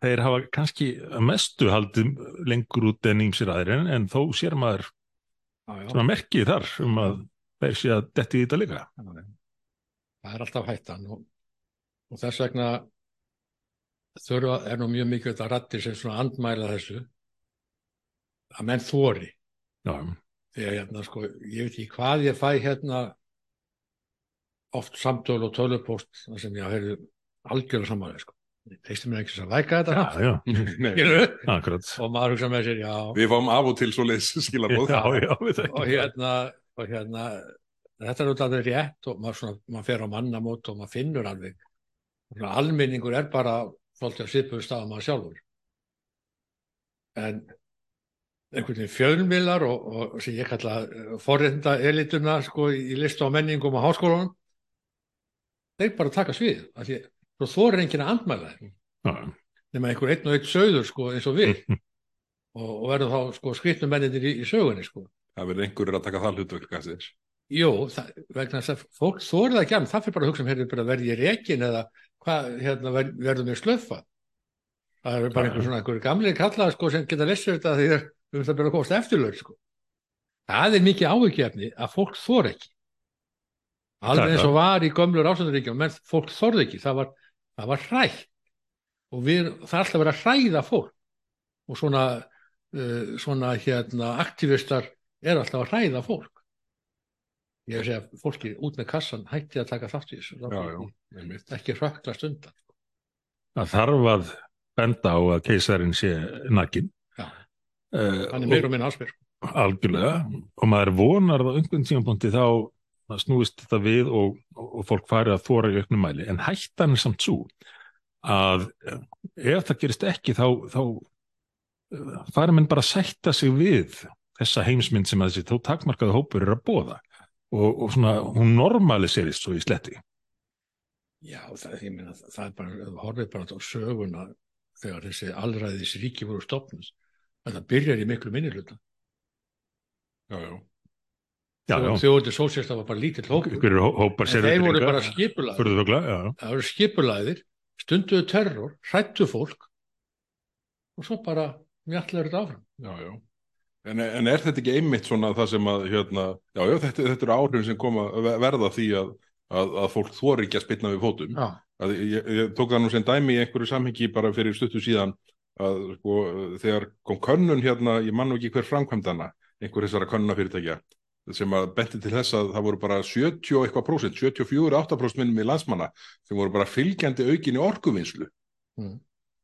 þeir hafa kannski að mestu haldið lengur út en ímsir aðrir en, þó sér maður Já, já. svona merkið þar um að þeir sé að detti í þetta líka. Það er alltaf hættan og, og þess vegna þurfa er nú mjög mikið þetta rattir sem svona andmæla þessu að menn þóri að hérna sko, ég veit ekki hvað ég fæ hérna oft samtöl og tölupóst þar sem ég heyrðu algjörlega samanlega sko. Teistum mér ekki að læka þetta já, já, akkurat. Og maður hugsa með sér, já. Við fáum af og til svo leiðs skilabóð. Já, já, við og þekkjum hérna, og hérna þetta er auðvitað alveg rétt og maður, svona, maður fer á mannamót og maður finnur alveg. Svona, almenningur er bara svolítið að svipuðu stað maður sjálfur. En einhvern veginn fjölmiðlar og, og sem ég kalla forreynda elituna sko í list og menningum á háskólanum þeir bara taka svið af því að þú er enginn að andmæla þeim. Nema einhver einn og einn sögður sko eins og við. Og, og verður þá sko skrifnum mennindir í, í sögunni sko. Það verður einhverjur að taka það hlutverk kannski. Jú, það, vegna þess að fólk þórið það ekki að það fyrir bara að hugsa um hérna verði ég rekin eða hvað hérna ver, verður mér slöffa það er bara einhver svona einhver gamlega kallað sko sem geta lesið þetta því þeir um það byrja að komast eftirlaug sko. Það er mikið áhugjöfni að fólk þór ekki. Alveg eins og var í gömlur ásöndaríkjum menn fólk þórði ekki, það var, það var hrætt. Og við, það er alltaf verið að hræða fólk. Og svona uh, svona hérna aktivistar er alltaf að hræða fólk. Ég er að segja fólki út með kassan hætti að taka þátt í þessu. Já, já, ekki hrökklast undan. Það þarf að benda á að keisarinn sé nakin. Já. uh, hann er meir og minn áspyr algjörlega. Og maður vonar að á einhvern tímapunkti þá það snúist þetta við og, og fólk fari að þóra í auknum mæli. En hættan er samt svo að ef það gerist ekki þá, þá eh, fari menn bara að sætta sig við þessa heimsmynd sem að þessi þó takmarkaðu hópur er að bóða og, og svona hún normaliserist svo í sletti. Já það, ég meina, það er bara horfið bara á söguna þegar þessi allræðis ríki voru stopnus að það byrjar í miklu minnilöta Já, já. Þjóður sósérsta var bara lítill hópur. En þeir voru bara skipulaðir það voru skipulaðir stunduðu terror, hrættu fólk og svo bara mjallar þetta áfram. Já, já. En, en er þetta ekki einmitt svona það sem að, hérna, já, já, þetta, þetta eru áhrifin sem koma ve- verða því að, að, að fólk þori ekki að spilna við fótum. já, Að ég, ég tók það nú sem dæmi í einhverju samhengi bara fyrir stuttu síðan að sko, þegar kom könnun hérna, ég man nú ekki hver framkvæmdana, einhver þessara könnunafyrirtækja sem að benti til þess að það voru bara 70 og eitthvað prósent, 74-8% minnum í landsmanna sem voru bara fylgjandi aukinni orkuvinnslu. Mm.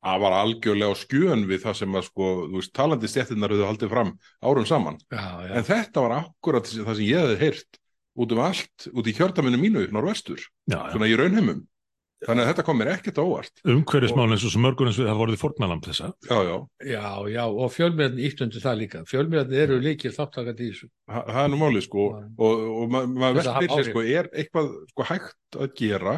Það var algjörlega á skjön við það sem að sko, þú veist, talandi stéttinnar höfðu haldið fram árum saman. já, já. En þetta var akkurat það sem ég hefði heyrt út um allt, út í kjördaminu mínu, norvestur, svona í raunheimum. Þannig að þetta kom mér ekkert á óvart. umhverfismál eins og svo mörgur eins við hafa vorið fórnalamb þessa. Já, já, já, já, og fjölmiðarnir íttundu það líka. Fjölmiðarnir eru líkir þáttakandi í þessu. Það það er nú málið sko. Já. og, og ma maður veltir hafa sér sko, er eitthvað sko hægt að gera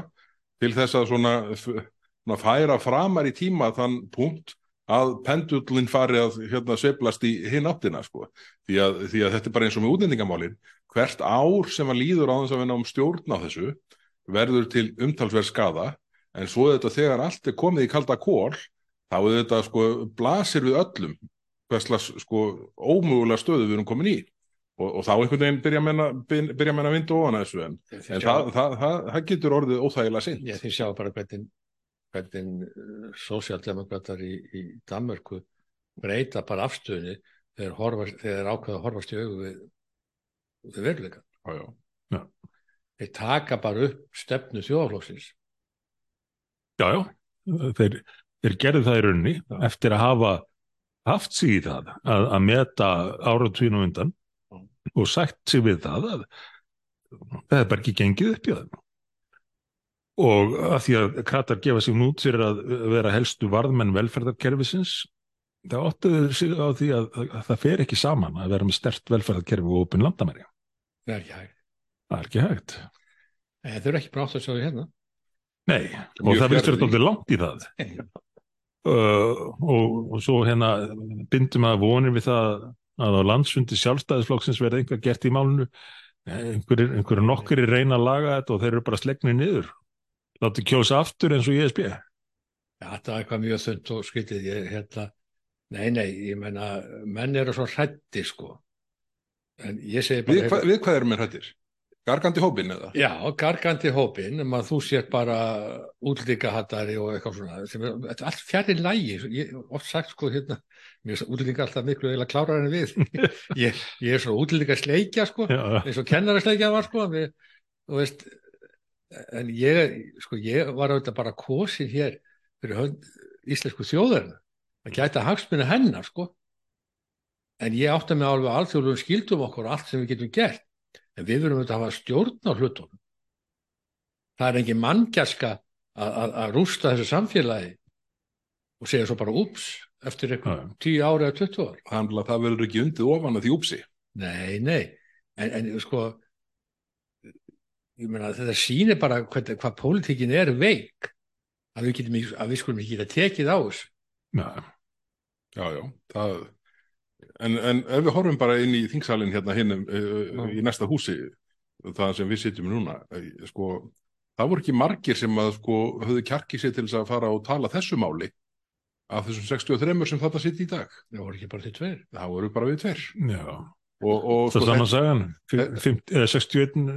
til þess að svona, svona færa framar í tíma þann punkt að pendullin fari að hérna, sveiflast í hinn áttina sko. því, að, því að þetta er bara eins og með útlendingamálin. Hvert ár sem að líður á þess að við náum stjórn á þessu verður til umtalsverð skada en svo þetta þegar allt er komið í kalda kól þá er þetta sko blasir við öllum hverslas sko ómögulega stöðu við erum komin í. Og, og þá einhvern veginn byrja að byrja menn að vinda ofan þessu en, en Þið það, sjá- það, það, það getur orðið óþægilega sinn ég þið sjá bara hvernig hvernig uh, sósjaldemokrater í, í Danmörku breyta bara afstöðinni þegar, þegar ákveða horfast í augu við, við veruleika já, já. Þeir taka bara upp stefnu þjóðaflóksins já, já, þeir, þeir gerðu það í rauninni Já. eftir að hafa haft sig í það að, að meta áratvínu undan Já. og sagt sig við það að það er bara ekki gengið upp í það. Og að því að kratar gefa sig nút fyrir að vera helstu varðmenn velferðarkerfisins það áttuðu sig á því að, að það fer ekki saman að vera með stert velferðarkerfi og opin landamæri. Það er ekki hægt það er ekki hægt. En þeir eru ekki bara átt að sjá því hérna. Nei, og Mjög það vilst því. dálítið langt í það. Uh, og, og svo hérna bindum að vonir við það að á landsfundi sjálfstæðisflokksins verði einhver gert í málinu. Einhverjir einhver nokkri reyna að laga þetta og þeir eru bara slegnir niður. Láti kjósa aftur eins og ISB Já, þetta var eitthvað mjög þund og skytið ég hérna, nei, nei, ég menna menn eru svo hrætti sko. En ég segi bara Við, hva, við hvað erum við hrættir? Gargandi hópin eða? Já, gargandi hópin, um að þú sér bara útlíkahattari og eitthvað svona, sem er, þetta er allt fjarri lægi, ég hef oft sagt sko hérna, mér er útlíka alltaf miklu eiginlega klárar en við, ég, ég er svona útlíka sleikja sko, Já, eins og kennarasleikja var sko, við, þú veist, en ég, sko, ég var auðvitað bara kosin hér fyrir hönd íslensku þjóðarna, að gæta hagsmunni hennar sko, en ég átta mig alveg alþjóðlegum skildum okkur og allt sem við getum gert, en við verðum að hafa stjórn á hlutunum. Það er engin manngjaska að, að, að rústa þessu samfélagi og segja svo bara úps eftir eitthvað. 10 ári eða 20 ár. Þannig að það verður ekki undið ofan að því úpsi. Nei, nei, en, en sko ég meina þetta sýnir bara hvað, hvað pólitíkin er veik. Að við, getum, ekki- að við skulum ekki geta tekið á þessu. Já, Já, já, það... En, en ef við horfum bara inn í þingsalinn hérna hinn Já. í næsta húsi, það sem við sitjum núna, eh, sko, það voru ekki margir sem að sko höfðu kjarki sér til þess að fara og tala þessu máli af þessum 63 sem þetta sitt í dag. það voru ekki bara til tveir Það voru bara við tver. já. Og, og Það sko, er saman sagan, Fim- fimm- eða 61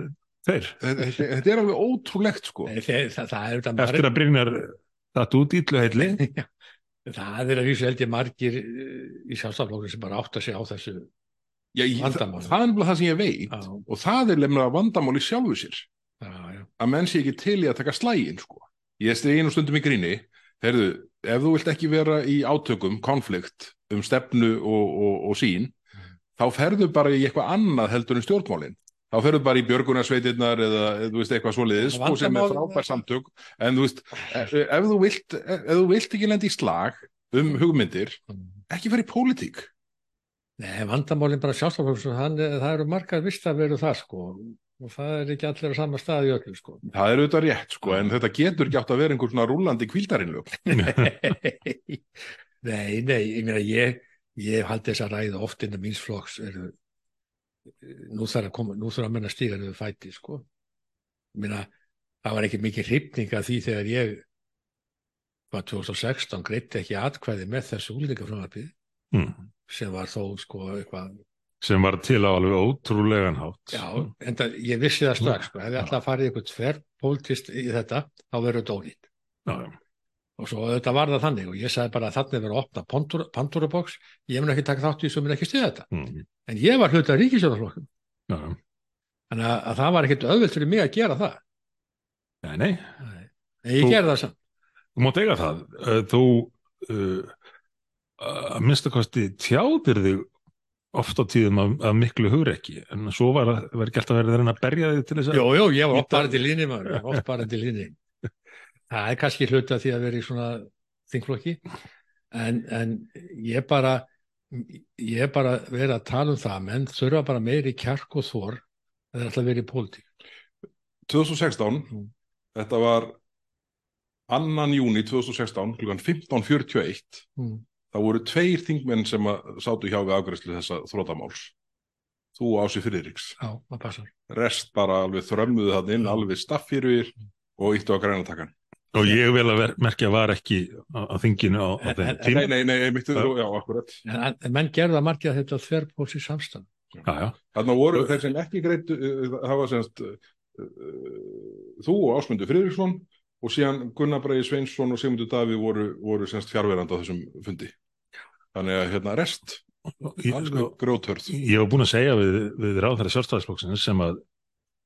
þeir, þetta, þetta er alveg ótrúlegt sko. Nei, þeir, það, það er þetta eftir að Brynjar þetta út ítlu heitli. það er að vísu held ég margir eh, í sjálfstaflokkur sem bara átta sig á þessu Já, ég, það, Vandamál. það er nefnilega það sem ég veit já, og það er lemnilega vandamál í sjálfu sér. já, að menn sé ekki til í að taka slægin sko. ég stegi einu stundum í gríni heyrðu, ef þú vilt ekki vera í átökum konflikt um stefnu og, og, og sín þá ferðu bara í eitthvað annað heldur en stjórnmálin þá ferðu bara í björgunarsveitirnar eða þú veist eitthvað svoleiðis sko, sem er frábær samtök. En þú veist, ef, ef, þú vilt, ef, ef þú vilt ekki lendi í slag um hugmyndir ekki fara í pólitík. Nei, vandamálinn bara sjálfstaflokkur það eru margar vist að veru það sko. Og það er ekki allir á sama stað í öllu sko. Það er auðvitað rétt sko, en þetta getur ekki átt að vera einhver svona rúlandi kvíldarinlög Nei, nei, ég meina ég ég haldi þess að ræða oft innan míns flokks eru, nú þarf koma, nú þarf að menna stíga niður fæti sko meina, það var ekki mikið hrifning af því þegar ég hvað 2016 greitti ekki atkvæði með þessu úlíkafrömmarpið Mm. sem var þó sko eitthvað sem var til á alveg ótrúlegan hátt. Já, en það, ég vissi það strax sko, ef ég ætla að fara í eitthvað tverrpóltist í þetta, þá verður þetta ónýtt Já, já. Og svo þetta var það þannig og ég sagði bara að þannig verður að opna Pandora- Pandora-box, ég mun ekki taka þátt í og mun ekki stiða þetta, Mm. en ég var hluta ríkisjónarflokkum, já. þannig að, að það var ekkert auðvelt fyrir mig að gera það. Nei, nei, en ég Þú- gerði það samt. Þú mátt eiga það. Eh, Þú uh, að minnstakosti tjáðir þig oft á tíðum af, af miklu hugrekki, en svo var, að- var ekki verið að reyna að berja þig til þess að... Jú, jú, ég var bara til líni maður, bara til líni það er kannski hluta því að vera í svona þingflokki. En, en ég bara ég er bara verið að tala um það að menn þurfa bara meiri kjark og þor að það er alltaf verið í pólitík. 2016 Mm. þetta var annan júni 2016 klukkan 15.41 mm. þá voru tveir þingmenn sem sátu hjá við afgræslu þessa þrótamáls þú Ási það passar. Rest bara alveg þrömmuðu það inn alveg staffýrur og íttu á grænatakkan Og ég vil að ver, merkja var ekki á, á þinginu á, á þeim tíma. nei, nei, nei, einmitt, Já. já, akkurat en, en menn gerða margir að þetta þverrpóls í já. þarna voru þeir sem ekki greitt hafa semst uh, þú og Ásmundur Friðriksson og síðan Gunnar Breiði Sveinsson og Sigmundur Daví voru, voru semst fjárverandi á þessum fundi þannig að hérna rest sko, grjótörð ég var búin að segja við, við ráðherra sjálfstæðisflokksins sem að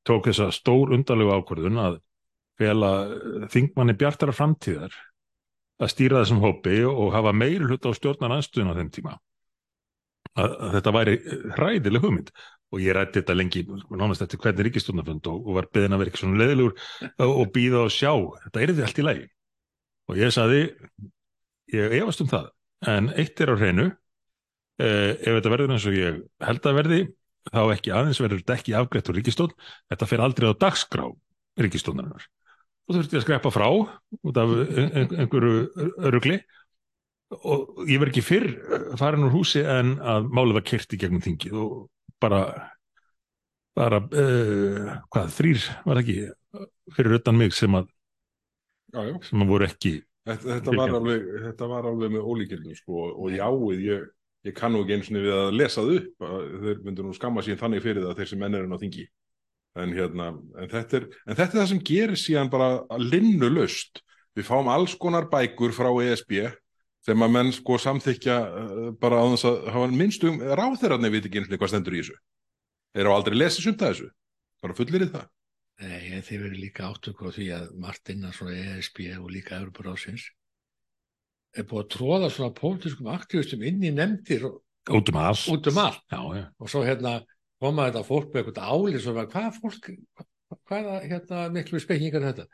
tók þessa stór undarlegu ákvörðun að fela eh, þingmanni bjartara framtíðar að stýra þessum hópi og hafa meiri hlut á stjórnar aðstöðun á þeim tíma. Að, að þetta væri hræðileg hugmynd. Og ég rætti þetta lengi nánast eftir hvernig ríkistjórnarfund og, og var beðin að vera ekki svona leðilegur og, býða og sjá. Þetta er því allt í lagi. Og ég saði ég efast um það. En eitt er á hreinu. Eh, ef þetta verður eins og ég held að verði þá ekki aðeins verður þetta ekki afgreitt úr ríkistjórn þetta fer aldrei á dagskrá ríkistjórnarinnar og þú þurfti að skreppa frá út af ein- ein- einhverju örugli og ég verð ekki fyrr farin úr húsi en að málið var kyrt í gegnum þingið og bara bara uh, hvað, þrýr var ekki fyrir utan mig sem að, já, já. sem að voru ekki Þetta, þetta, var alveg, þetta var alveg með ólíkildum sko, og jáið, ég, ég kann nú ekki eins og við að lesa að þeir myndu nú skamma sín þannig fyrir það þeir sem menn er á þingi en, hérna, en, þetta er, en þetta er það sem gerir síðan bara linnu löst við fáum alls konar bækur frá ESB sem að menn sko samþykja uh, bara á þess að hafa minnstum ráþeirarnir veit ekki eins og hvað stendur í þessu. Þeir eru aldrei lesið sumt að þessu. Bara fullir í það. Nei, þeir verður líka áttökur á því að margt innan svona ESB og líka Európa-ráðsins er búið að tróða svona pólitískum aktivistum inn í nefndir og- út um allt. Út um allt. Já, já. og svo hérna koma þetta fólk með eitthvað álið svo var, hvað fólk, hvað, hvaða hérna, miklu spekkingar er þetta?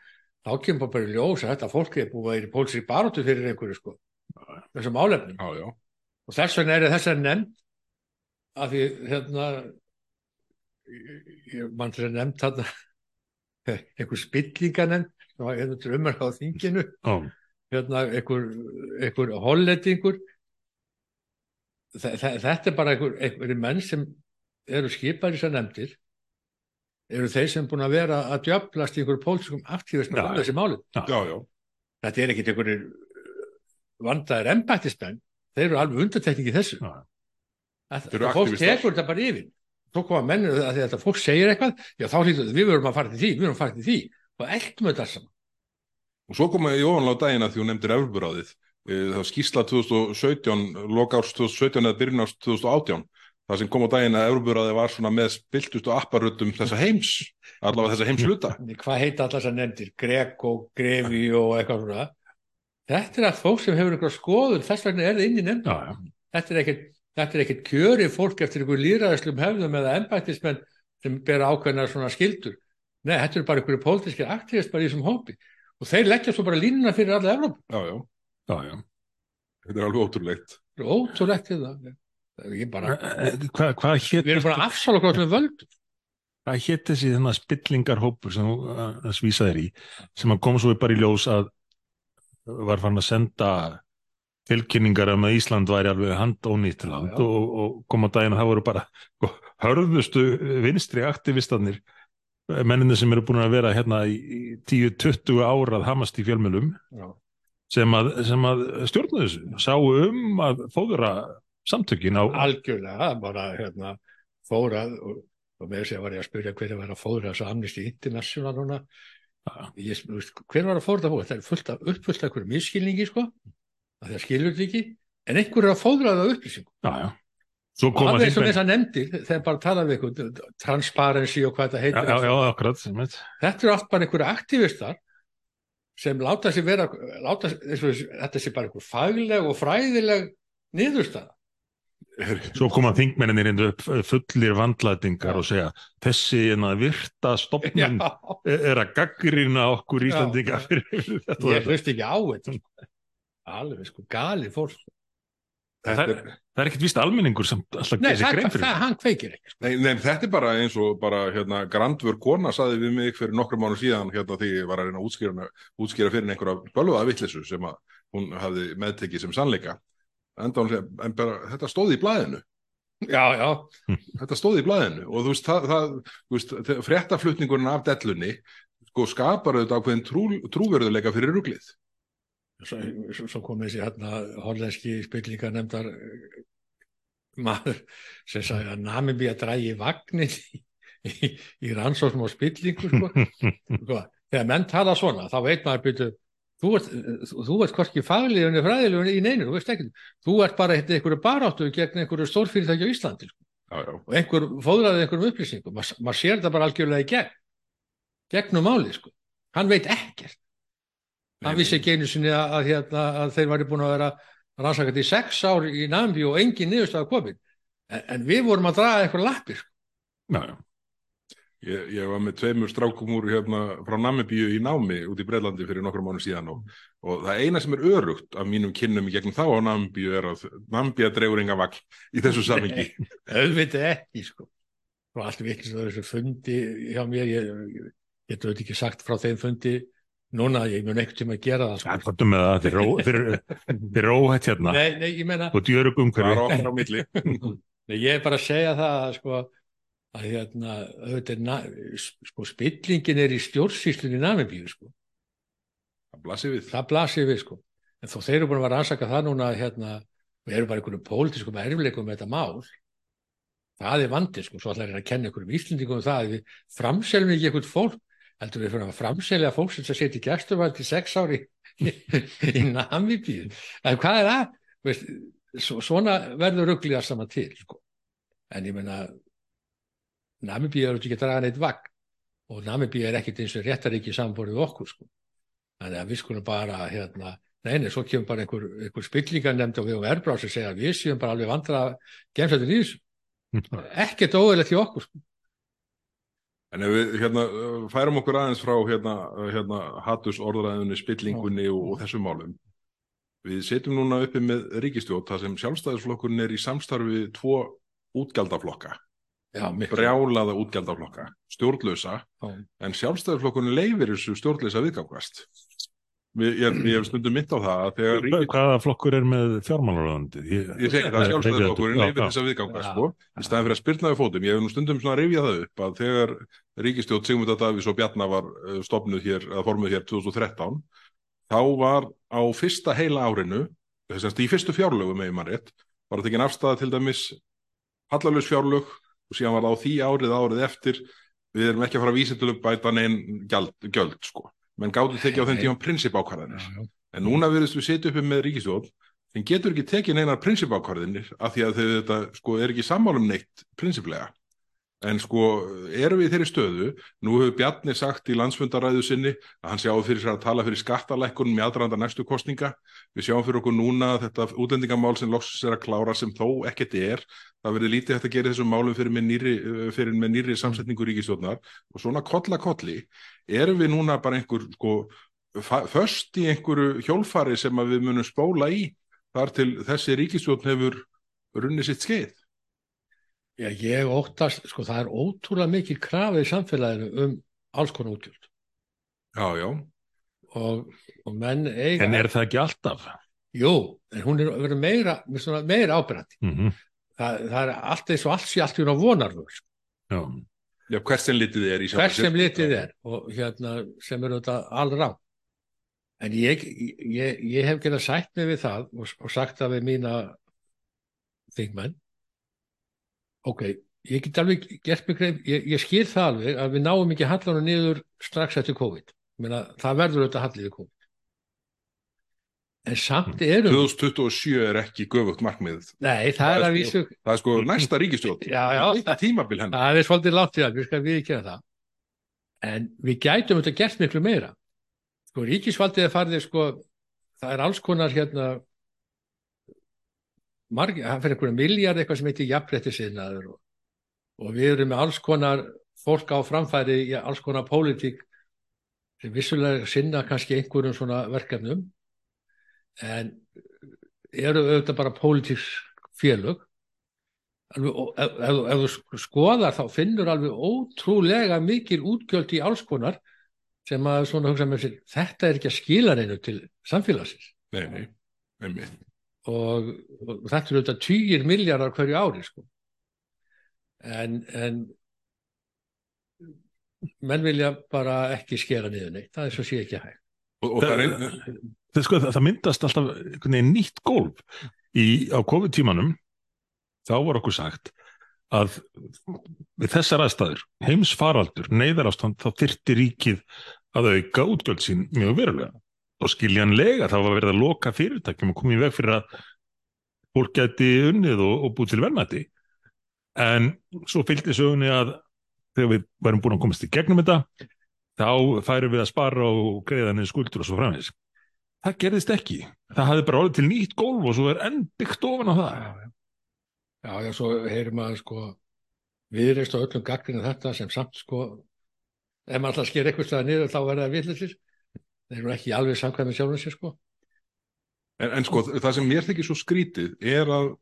Þá kemur bara í ljós að þetta fólk er búið að vera í pólsri baróttu fyrir einhverju sko, þessum álefnum. já, já, Og þess vegna er þess að nefnd að því hérna mann til að nefnd þarna einhver spillinganemnd sem var til umar á þinginu Já, hérna einhver, einhver hollendingur Þe- þe- þetta er bara einhver, einhver menn sem eru skipar í þessar nefndir eru þeir sem búin að vera að djöflast í einhverju pólitískum með já. þessi máli. já, já. Þetta er ekkit einhverjir vandaðir embættismenn, þeir eru alveg undartekning í þessu. Að fólk tekur þetta bara yfir. Svo koma mennur að því að þetta fólk segir eitthvað, já þá hlýtur við verum að fara til því, við verum að fara til því og eltum þetta saman. Og svo komum við í ofanlega daginn að því hún nefndir Evropuráðið. Eh, Það skýrsla 2017, lokárs 2017 eða byrjun árs 2018. Það sem kom á daginn að Evropuráðið var svona með spiltustu apparöldum þessa heims, allavega þessa heimsluta. Hvað heita allar þessar nefndir? Grek og Grefi og eitthvað svona. Þetta er að fólk sem hefur einhverja skoður, þess vegna er það inn í já. Þetta er ekkert, þetta er ekkert kjöri fólk eftir einhver líraðislum hefðum eða embættismenn sem bera ákveðna svona skildur. Nei, þetta eru bara einhverju pólitískir aktivist bara í þessum hópi. Og þeir leggja svo bara línuna fyrir alla Evróp. Já, já, já, já. þetta er alveg ótrúlegt. Það er ótrúlegt til það. Bara, Eh, Hvað hva hét, við erum bara að afsála okkur öllum völd. hvað hét þessi þennan spillingarhópur sem þú uh, svísaðir í sem að kom svo bara í ljós að var fann að senda tilkynningar um að Ísland væri alveg handónýtt land Já, já. og, og kom á daginn að það voru bara hörðustu vinstri aktivistanir menninni sem eru búin að vera hérna í í 10-20 ára að hamast í fjölmjölum sem að, sem að stjórna þessu sáu um að fóðura samtökin á Algjörlega, bara hérna fórað og, og með þess að var ég að spyrja hver var að fóra þessu Amnesty International núna. Ég, hver var að fóra það fóra? Það er fullt af, uppfullt af einhverju misskilningi, sko, að það skilur þetta ekki, en einhver er að fóðra það upplýsingum. já, já. Og eins og þingmenn- þess að nefndir, þegar bara tala við einhvern, transparency og hvað já, heitir. já, já, akkurat sem. Þetta eru allt bara einhverju aktivistar sem láta sér vera, láta, þetta sé bara einhver fagleg og fræðileg niðurstaða. Svo koma þingmenninir inn upp fullir vandlætingar og segja þessi hérna virta stopnum Já, er að gaggrina okkur Íslandinga fyrir þetta ég hlust ekki á þetta. sko. Alveg, sko, gali fólk. Það Þetta er, það er ekkert víst almenningur sem alltaf Nei, gerir það, grein það, fyrir. það, hann kveikir ekki. nei, nei, þetta er bara eins og bara hérna, grandvör kona saði við mig fyrir nokkrum mánu síðan hérna því ég var að reyna að útskýra, útskýra fyrir einhverja bölvaða vittlisu sem að hún hafði meðtekið sem sannleika. Enda hún segja, en bara þetta stóði í blæðinu. Já, já, þetta stóði í blæðinu og þú veist, það, það, þú veist fréttaflutningurinn af dellunni sko skapar auðvitað ákveðin trú, trúverðuleika fyrir ruglið. svo, svo- svo kom þessi hérna hollenski spillingar nefndar maður sem sagði að Namibía drægi vagnin í, í, í rannsóknum og spillingu sko. sko, þegar menn tala svona þá veit maður byrju þú ert, þú ert hvorki fagliðunni fræðilegunni í neinu, þú veist ekki þú ert bara eitthvað einhverju baráttu gegn einhverju stórfyrirtæki á Íslandi sko. Já, já. og einhver fóðraði einhverjum upplýsingum Ma, maður sér þetta bara algjörlega í gegn gegnum máli sko hann veit ekkert hann vissi ekki einu sinni að, að, hérna, að þeir væri búin að vera rannsakað í sex ár í Nambi og engin niðurstaða komin en, en við vorum að draga eitthvað lappir sko. Já, já. Ég, ég var með tveimur strákum úr hérna frá Namibíu í námi út í Breitlandi fyrir nokkrum mánu síðan og, og það eina sem er örugt af mínum kynnum í gegnum þá á Namibíu er að Namibíu dregur enga vagn í þessu samingi. auðvitað ekki sko. og allt vikið sem þessu fundi hjá mér ég, ég get auðvitað ekki sagt frá þeim fundi núna, ég mun ekkert tíma að gera það sko. með það, þeir eru ó- þeir eru- þeir eru óhætt hérna nei, nei, ég meina og djörug Það umhverfi. er okkar á milli. Nei, ég er bara að segja það að sko að hérna, auðvitað er sko spillingin er í stjórnsýslunni í Namibíu sko, Það blasir við. það blasir við sko en þó þeir eru búin að vera að rannsaka það núna hérna, og eru bara einhverjum pólitískum erfleikum með þetta mál það er vandi sko, svo ætlar ég að kenna einhverjum Íslendingum um það að við framseljum ekki einhvern fólk heldur við fyrir að framselja fólk sem í gæstuvald í sex ári í, Namibíu en hvað er það? Veist, svo, svona verður rugliða saman til sko. en ég meina Namibíu er ekki að draga neitt vagn og Namibíu er ekkit eins og réttaríki samanborið við okkur sko. þannig að við skulum bara hérna, nei, nei, svo kemur bara einhver, einhver spillingar nefnd og við um erbráð sem segja að við séum bara alveg vandra gemsættin í þessu ekkert óeðlegt í okkur sko. En ef við hérna, færum okkur aðeins frá hérna, hérna, hattus orðræðunni, spillingunni og, og þessum málum. Við setjum núna uppi með ríkistjótt þar sem sjálfstæðisflokkurinn er í samstarfi við tvo útgjaldaflokka, brjálaða útgjaldaflokka, stjórnlösa, Já. en sjálfstæðisflokkurinn leifir þessu stjórnlösa viðgangast. Við, ég, ég hef stundum mynd á það að þegar ríkistjótt Hvaða flokkur er með fjármálaröðandi? Ég segi það sjálfstæðisflokkurinn leifir þess að viðgangast Já. sko, í staðin fyrir að spyrna við fótum ég hef nú stundum svona rifjað það upp að þegar ríkistjótt Sigmund Davís og Bjarna var uh, stofnuð hér, eða formuð hér 2013 þá var á fyrsta heila árinu þess að í fyrstu fjárlögum með og síðan var það á því árið árið eftir við erum ekki að fara að vísa til að bæta neinn gjöld sko menn gátu tekið á þeim tíma prinsipákvarðanir. En núna verðist við setja uppi með ríkistjórn sem getur ekki tekið neinar prinsipákvarðinir af því að þau þetta sko er ekki sammálum neitt prinsiplega. En sko erum við í þeirri stöðu, nú hefur Bjarni sagt í landsfundaræðu sinni að hann sjáum fyrir sér að tala fyrir skattalækkunum í aðranda næstu kostninga. Við sjáum fyrir okkur núna þetta útlendingamál sem loksins er að klára sem þó ekkert er. Það verður lítið hægt að gera þessum málum fyrir með nýri, fyrir með nýri samsetningu ríkistjórnar og svona kolla kolli erum við núna bara einhver sko föst í einhverju hjólfari sem við munum spóla í þar til þessi ríkistjórn hefur runnið sitt skeið. Já, ég óttast, sko, það er ótrúlega mikil krafið í samfélaginu um alls konar útgjöld Já, já. og, og menn eiga En er það ekki alltaf? Jú, en hún er verið meira, með svona meira ábyrrandi. Mm Það, það er allt eins og allt sé allt í hún á vonarvöld, sko. Já, Já, hvert sem litið er í sjálfu hvers sér. sem litið er og hérna sem eru þetta allrá. En ég, ég, ég hef getað sætt mig við það og, og sagt það við mína þingmenn. Ok, ég get alveg gert mig greið, ég, ég skil það alveg að við náum ekki hallanum niður strax eftir COVID. Meina, það verður auðvitað hallið við COVID. En samt erum, 2027 er ekki göfugt markmið. nei, það Það er að sko- vísu, Það er sko næsta ríkistjórn. Já, já. Eitt tímabil hennar. það er svolítið langt í það, við skal við ekki það. En við gætum þetta gert miklu meira. Sko, ríkisvaldið er farið, sko, það er alls konar hérna, marg, það fyrir einhverja miljard eitthvað sem heitir jafnrétti sinnaður og, og við erum með alls konar fólk á framfæri í alls konar pólitík sem vissulega sinna kannski einhverjum svona verkefnum en eru auðvitað bara pólitísk félög alveg, og ef, ef, ef þú skoðar þá finnur alveg ótrúlega mikil útgjöld í alls konar sem að svona hugsa með sér þetta er ekki að skila reynu til samfélagsins Nei, nei, einmitt. Og, og þetta er auðvitað týjir miljardar hverju ári sko. en, en menn vilja bara ekki skera niður neitt, það er svo sé ekki hægt. Og, og það ein, það, sko, það, það myndast alltaf nýtt gólf í, á COVID-tímanum þá var okkur sagt að við þessar aðstæður heimsfaraldur, neyðarástand þá þyrti ríkið að auka útgjöld sín mjög verulega og skiljanlega það var verið að loka fyrirtækjum og komið í veg fyrir að fólk gæti unnið og, og búið til verðmæti. En svo fylgdi sögunni að þegar við værum búin að komast í gegnum þetta þá færum við að spara og greiða niður skuldur og svo framvegis. Það gerðist ekki, það hafði bara orðið til nýtt gólf og svo er enn byggt ofan á það. Já, já, svo heyrir maður sko viðreist á öllum gaggrinu þetta sem samt sko ef maður alltaf sker eitthvað stæða niður þá verða það villisir þeir eru ekki alveg samkvæmið sjálfum sér sko. En, en sko það sem mér þykir svo skrítið er að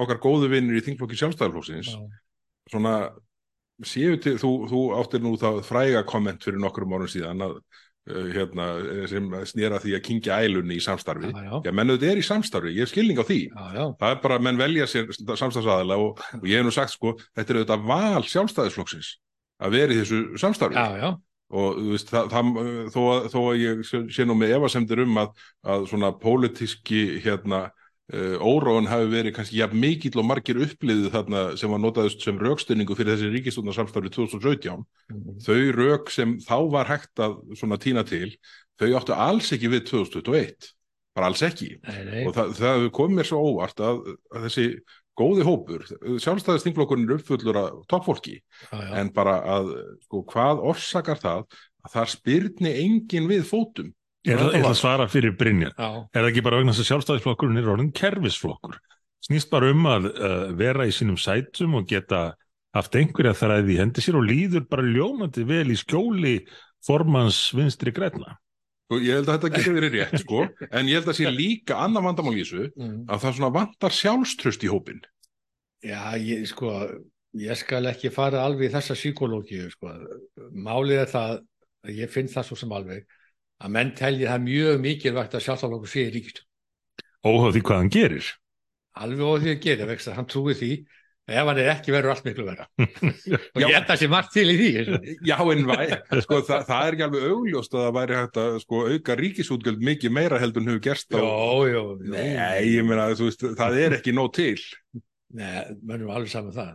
okkar góðu vinnir í þingflokki sjálfstæðarflokksins já, svona séu til, þú, þú áttir nú það fræga komment fyrir nokkrum árum síðan að, uh, hérna, sem snýra því að kingja ælunni í samstarfi. Já, já, Já, menn auðvitað er í samstarfi, ég hef skilning á því. Já, já, það er bara menn velja sér samstarfsaðala og, og ég hef nú sagt sko, þetta er auðvitað val sjálfstæðisflokksins að vera í þessu samstarfi. Já, já, og veist, það, það, þó, að, þó að ég sé- nú með efasemdir um að, að svona pólitíski hérna uh, óróun hafi verið kannski jafn mikill og margir uppliðu þarna sem var notaðust sem rökstunningu fyrir þessi ríkistúnarsamstarfi 2017 Mhm. þau rök sem þá var hægt að svona tína til, þau áttu alls ekki við 2021, bara alls ekki. Nei, nei, og það, það kom mér svo óvart að, að þessi góði hópur, sjálfstæðist þinglokkurinn er uppfullur af toppfólki, já, en bara að sko, hvað orsakar það? Að það spyrni engin við fótum. Ég ætla ég ætla að svara fyrir Brynjar. Er það ekki bara vegna þess að sjálfstæðisflokkurinn er orðin kerfisflokkur? Snýst bara um að uh, vera í sínum sætum og geta haft einhverja þræði í hendi sér og líður bara ljómandi vel í skjóli formans vinstri græna. Sko, ég held að þetta getur verið rétt, sko, en ég held að sé líka annað vandamál í þessu Mm. að það svona vantar sjálfströst í hópin. Já, ég, sko, ég skal ekki fara alveg í þessa psykológíu, sko. Málið er það, að ég finn það svo sem alveg, að menn telji það mjög mikilvægt að sjálfstaflokkur sé í ríkistum. Óháð því hvað hann gerir. Alveg og því að gera, vegst að hann trúi því, ef hann er ekki verður allt miklu vera. og ég held að sé margt til í því. Já, en væ, sko, það, það er ekki alveg augljóst að það væri hægt að sko, auka ríkisútgjöld mikið meira heldur en hefur gerst á... Jó, jó. Nei, ég meina, veist, það er ekki nóg til. Nei, mönnum alveg saman það.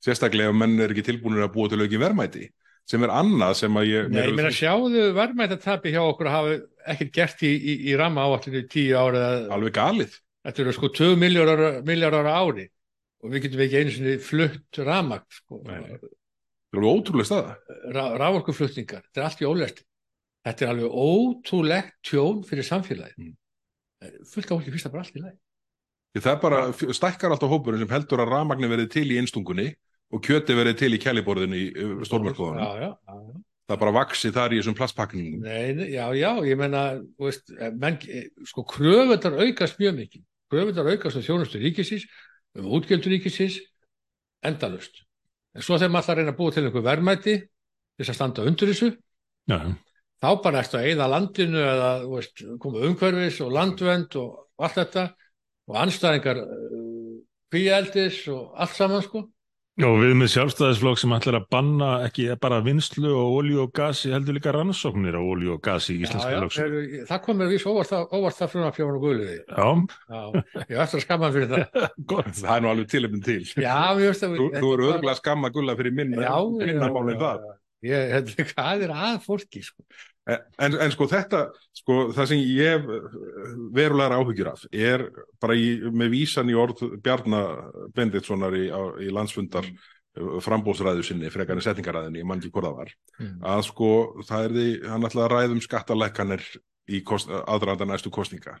Sérstaklega ef menn er ekki tilbúinir að búa til aukin verðmæti, sem er annað sem að ég... Nei, ég meina sjáðu verðmættatapi hjá okkur hafa ekkert gert í, í, í ramma áallinu tíu ára Alveg galið. Þetta eru sko 2 miljardar ári og við getum ekki einu sinni flutt ramagn, sko. Það er alveg ótrúlega staða. ra raforkuflutningar, þetta er allt í ólesti. Þetta er alveg ótrúlegt tjón fyrir samfélagið. Mm. Eh, Fullt á ekki fyrst að bara allt í. Því Það bara, stækkar alltaf hópurinn sem heldur að ramagni verið til í einstungunni og kjöti verið til í kæliborðinu í já. já. Það bara vaksi þar í þessum plastpakningum. Nei, já, já, ég menna, eh, menn, eh, sko, kröfundar aukast mjög mikið. Kröfundar aukast á þjónustu ríkisins, um útgjöldur ríkisins, endalust. En svo þegar maður að reyna að búa til einhver verðmæti, þess að standa undir þessu, Já, þá bara ertu að eyða landinu eða veist, koma umhverfis og landvend og allt þetta og anstæðingar kvíeldis og allt saman sko. Og við með sjálfstæðisflokk sem ætlar að banna ekki bara vinslu og olíu og gasi heldur líka rannsóknir á olíu og gasi í íslenska heyrðu, það komur vís óvart það, óvart það frumar fjóðan og guðliði. Já, Já, ég er eftir að skamma fyrir það. gott. Það er nú alveg tilefnin til. Já, mér að... Þú, þú eru örgulega skamma gulla fyrir minna, Já, minna málið það. Ég, þetta, hvað er að fólki sko? En, en sko þetta, sko það sem ég verulegar áhyggjur af er bara í, með vísan í orð Bjarnar Benditssonar í, á, í landsfundar frambóðsræðu sinni, frekar en setningaræðinni, ég man ekki hvort það var, Mm. að sko það er því, hann ætlaði að ræðum skattalækkanir í aðranda næstu kostninga.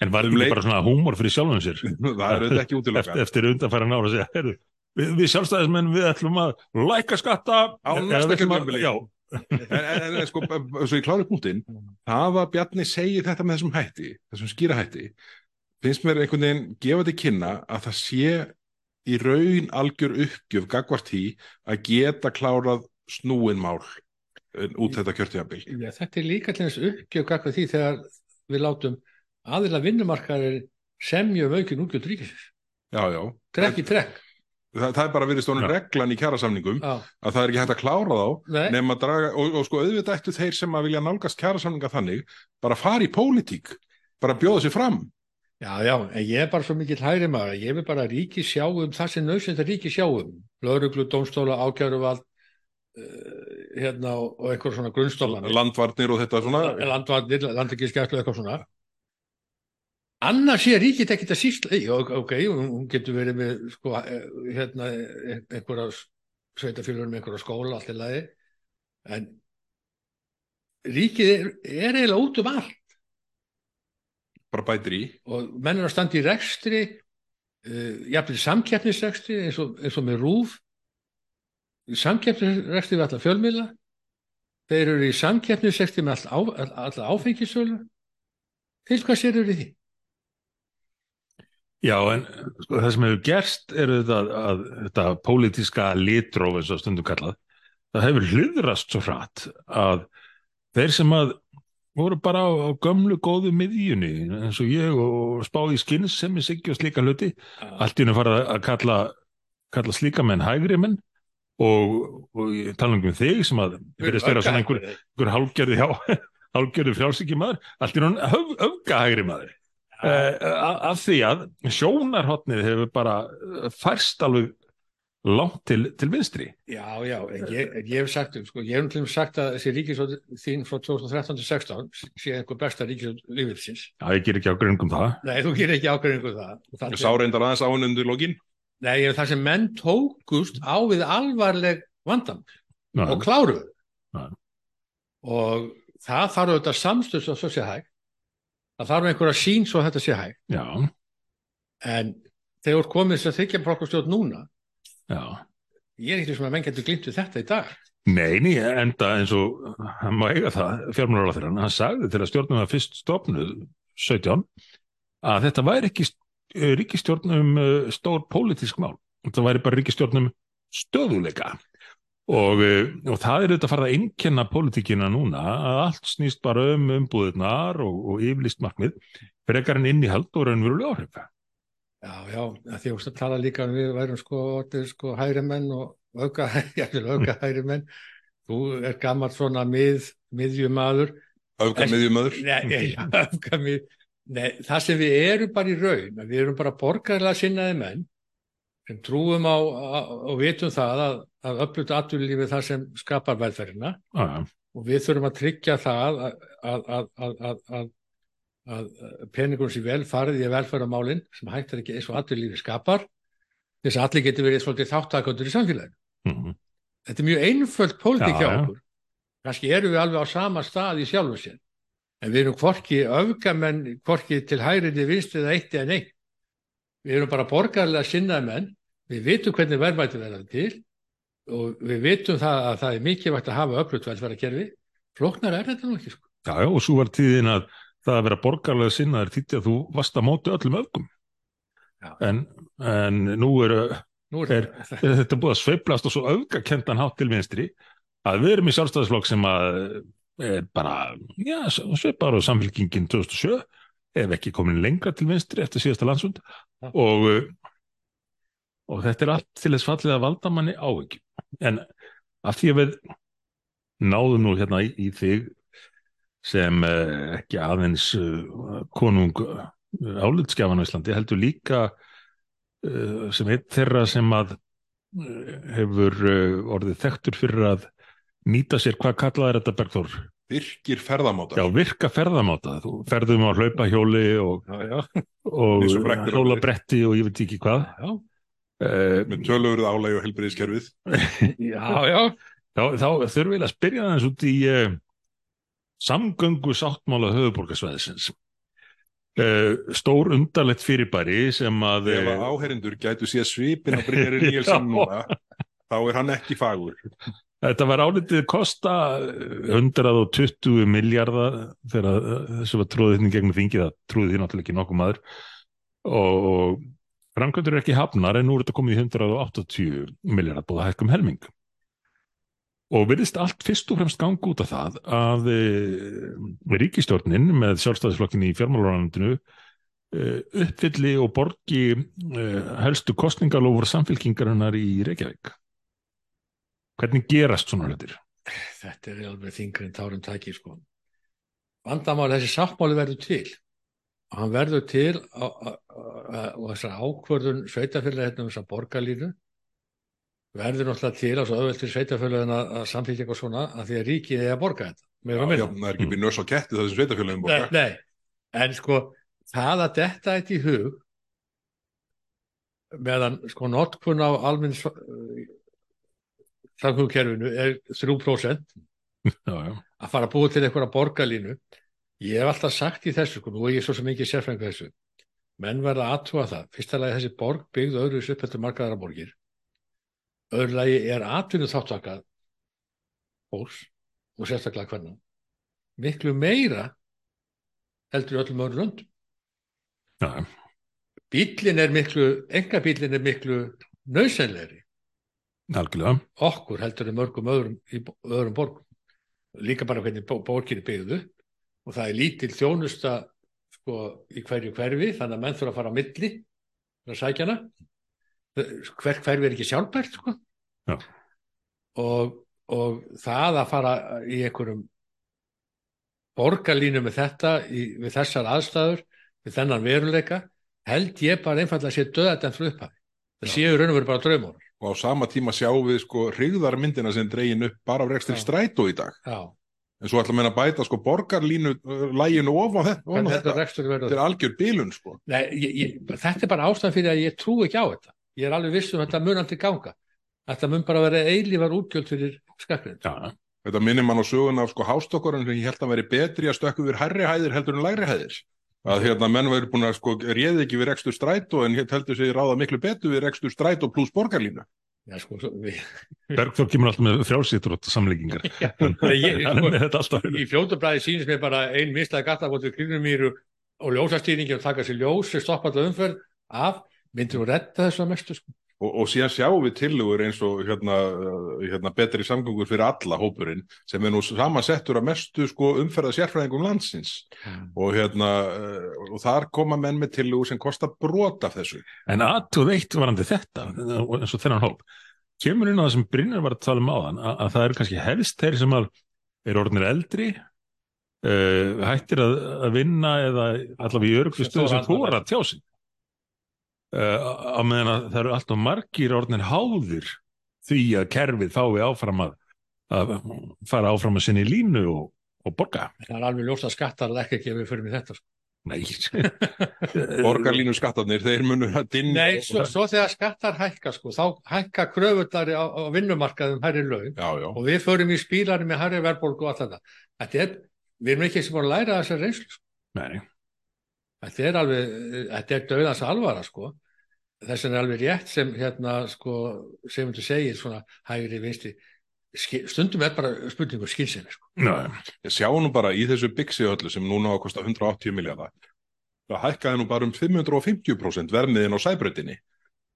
En var Um þetta ekki bara svona húmor fyrir sjálfum sér? það er auðvitað ekki Eftir, útilokað. eftir undanfæra nára að segja, heyrðu, við, við sjálfstæðismenn við ætlum að læka skatta Á næsta. Já, en, en, en sko, svo ég kláði punktinn það að Bjarni segir þetta með þessum hætti þessum skýra hætti finnst mér einhvern veginn gefa til kynna að það sé í raun algjör uppgjöf gagvart því að geta klárað snúin mál eh, út þetta kjörtímabil Já, þetta er líka til þess uppgjöf gagvað því þegar við látum aðila vinnumarkaðir semja um aukin útgjöld ríkisins. já, já, Trekk í trekk. Það, það er bara verið stónu Já. reglan í kjærasamningum Já, að það er ekki hægt að klára þá nei, draga, og, og sko auðvitað ættu þeir sem að vilja nálgast kjærasamninga þannig bara fara í pólitík, bara bjóða sér fram já, já, en ég er bara svo mikill hægri maður, að ég vil bara ríki sjá um það sem nöðsynnt að ríki sjá um. Lögreglu, dómstóla, ákjæruvald, uh, hérna og einhver svona grunnstólan. landvarnir og þetta svona landvarnir, landekískjæslu eitthvað svona annars sé ríkit ekkert að sísla í, ok, ok, hún getur verið með sko, eh, hérna einhverja sveitafélur með einhverja skóla allt í lagi. En ríkið er, er eiginlega út um allt. Bara bætir í. Og menn er að standa í rekstri uh, jafnvel samkeppnisrekstri eins og, eins og með rúf samkeppnisrekstri við alla fjölmiðla. Þeir eru í samkeppnisrekstri með all, á, all, alla áfengisölu til hvað sér eru því? Já, en sko, það sem hefur gerst er þetta að, að þetta pólitíska litróf eins og stundum kallað, það hefur hliðrast svo hratt að þeir sem að voru bara á, á gömlu góðu miðjunni eins og ég og spáði skins sem er siggi og slíka hluti, allt í hennu farið að kalla, kalla slíka menn hægri menn og, og tala um þig sem að verðist vera svona einhver, einhver hálgerði hjá hálgerði frjálsiki maður, allt í hennu höf, öfga hægri maður. uh, af því að sjónarhotnið hefur bara eh, færst alveg langt til, til vinstri Já, já, en ég, en ég hef sagt sko, ég hef til dæmis sagt að þessi ríkisjóð þín frá 2013-16 sé einhver besta ríkisjóð lífilsins. Já, ég ger ekki á gröngum það Nei, þú gerir ekki ákveðingu það. Það Sá reyndar aðeins á henni undir lokin Nei, ég er það sem menn tókust á við alvarleg vandam og kláruðu. Já. Og það þarf auðvitað samstöðs og svo sé hæg. Það þarf einhverja sín svo þetta sé hæg. já, En þegar komið þess að þykja flokkastjórn núna já. ég er ekki sem að menn getur glimt við þetta í dag Nei, ný, enda eins og hann má eiga það, fjármálaráþurann, hann sagði til að stjórnum að fyrst stofnuð 17 að þetta væri ekki eh, ríkistjórn um eh, stór pólitísk mál, þetta væri bara ríkistjórn um stöðuleika og, eh, og það er þetta að fara að einkenna pólitíkina núna að allt snýst bara um umbúðunar og, og yfirlist markmið frekar en innihald og raunverulega áhrif. Já, já, að því að tala líka um við værum sko, sko hægri menn og auka, jafnvel auka hægri menn þú er gammalt svona mið, miðjumadur Öfgar miðjumöður. Nei, já, öfga mið Nei, það sem við erum bara í raun við erum bara borgarlega sinnaði menn sem trúum á, og vitum það að, að uppluta atvinnulífi það sem skapar velferðina já. og við þurfum að tryggja það að, að, að, að, að, að peningur sem vel farið í velferðamálin sem hættar ekki eins og atvinnulífi skapar þess að allir getur verið svolítið þáttakandur í samfélaginu. Mhm. Þetta er mjög einföld pólitík Já, hjá já. okkur. Kannski erum við alveg á sama stað í sjálfu sér. En við erum hvorki öfgamenn, hvorki til hægriði vinst eða eitt eða neitt. Við erum bara borgarlega sinnaði menn. Við vitum hvernig verðmæti verða til og við vitum það að það er mikilvægt að hafa öflut velferðarkerfi. Flóknar er þetta nú ekki sko. Já, já, og svo var tíðin að það að vera borgarlega sinnaður þýtti að þú varst að móti öllum öfgum. En, en nú er, Nú Er- þetta er búið að sveiflast og svo öfgakendan hátt til vinstri að við erum í sjálfstæðisflokk sem að er bara, já, svipar og samfélkingin 2007 ef ekki komin lengra til vinstri eftir síðasta landsund og og þetta er allt til þess fallið að valda manni áhyggjum en af því að við náðum nú hérna í, í þig sem uh, ekki aðeins uh, konung uh, álitskjafan á Íslandi heldur líka uh, sem einn þeirra sem að hefur orðið þekktur fyrir að nýta sér hvað kallaði þetta Bergþór? Virkir ferðamátar. Já, virka ferðamáta. Þú ferðum á hlaupahjóli og, Já, já, og hjólabretti og ég veit ekki hvað. já, Uh, Með töluguruð álæg og helbriðiskerfið. já, já. þá, þá þurfum við að spyrja þess út í uh, samgöngu sáttmála höfuborgarsvæðisins. Uh, stór undarlegt fyrirbæri sem að Ef að eh, áherindur gætu séð svipin á Brynjari Níelsson núna, þá er hann ekki fagur. Þetta var álitið kosta 120 miljardar þegar þessu var tróðið hérna í gegnum þingið, það trúið því náttúrulega ekki nokkuð maður og framkvæmdur er ekki hafnar en nú er þetta komið í 180 miljardar búið að hækkum helming og virðist allt fyrst og fremst ganga út af það að e, ríkistjórnin með sjálfstæðisflokkinni í fjármálaranandinu e, uppfylli og borgi e, helstu kostningalofur samfélkingarinnar í Reykjavík Hvernig gerast svona hlutir? Þetta er alveg þingri en tárum tæki sko. Vandamál þessi sáttmáli verður til hann verður til og þessar ákvörðun sveitafélagi hérna um þessar borgarlínu verður náttúrulega til svo öðvöld til sveitafélagin að, að samþýkja eitthvað svona að því að ríkið er að borga þetta Já, minna. það er ekki býr nös á ketti þessum sveitafélagum Nei, borga. nei, en sko það að detta þetta í hug meðan sko notkun á almenns samkvæmkerfinu er 3% Já, já, að fara að búa til einhverja borgarlínu ég hef alltaf sagt í þessu sko, nú er ég svo sem ekki sérfræðingu þessu. Menn verða að aðtúa það. Fyrsta lagi þessi borg byggð öðru upp eftir margaðara borgir. Öðru lagi er atvinnu þáttakað fólks og sérstaklega hvernig miklu meira heldur öllum öðru löndum. Já, já. bílinn er miklu, enga bílinn er miklu nöðsynlegri algjörlega. okkur heldur mörgum öðrum, öðrum borgum. Líka bara hvernig borgin er byggðu og það er lítil þjónusta sko í hverju hverfi þannig að menn þurfa að fara á milli að sækja hana. Hver hverfi er ekki sjálfbært sko. Og, og það að fara í einhverjum borgarlínu með þetta í, við þessar aðstæður við þennan veruleika held ég bara einfallega að sé döða frá upphafi það séu raun og veru bara draumur Og á sama tíma sjáum við sko hrigðarmyndina sem dregin upp bara rekstri Já. strætó í dag. Já, En svo ætla að meina að bæta sko borgarlínu uh, læginu ofan þetta. þetta er algjör bilun sko. Nei, ég, ég, þetta er bara ástæðan fyrir að ég trú ekki á þetta. Ég er alveg viss um að þetta mun aldrei ganga. Þetta mun bara vera eilífar útgjöld fyrir skakkrið. Já, Þetta minnir mann á sögun af sko hástökkurinn sem ég held að veri betri að stökku við hærri hæðir heldur en lægri hæðir. að hérna menn væri búin að sko réði ekki við rekstur strætó en heldur sig ráða miklu betur við rekstur strætó pluss borgarlínu. Já, sko, við, Bergþór kemur alltaf með með þetta alltaf í fljótabræði sýnist mér bara ein mislaði gattabótið kringlumýru og ljósastýringi og taka sér ljós sem stoppa þetta umferð af, myndir þú retta þessu að mestu sko. Og, og síðan sjáum við tillögur eins og hérna, uh, hérna betri samgöngur fyrir alla hópurinn sem er nú samansettur að mestu sko umferða sérfræðingum landsins og hérna uh, og þar koma menn með tillögur sem kostar brot af þessu. En aðtóð eitt varandi þetta eins og þennan hóp. Kemur inn á það sem Brynjar var að tala um áðan að, að það eru kannski helst þeir sem eru orðinir eldri uh, hættir að, að vinna eða allavega í öruglu Sem stöðu sem þora að þóra að tjá sig uh, á meðan að það eru alltaf margir orðinir háðir því að kerfið fái áfram að, að fara áfram að sinni línu og, og borga það er alveg ljóst að skattar að ekki gefið fyrir mig þetta sko. Nei Borgarlínu skattarnir, þeir munu að dinja. Nei, svo, svo þegar skattar hækka sko, þá hækka kröfutari á, á vinnumarkaðum hærri laun Já, já. og við förum í spílarni með hærri verðbólgu og allt þetta. Þetta er, við erum ekki sem búin að læra þessar reynslu sko. Nei, Þetta er alveg, þetta er döðans alvara sko. Þess vegna er alveg rétt sem hérna sko, sem þú segir svona hægri vinstri. Ski, stundum er bara spurningu skynsemi sko. Nei. Ég sjá nú bara í þessu byggsi öllu sem núna á að kosta 180 miljardar. Það hækkaði nú bara um 550% vermiðin á sæbrötinni.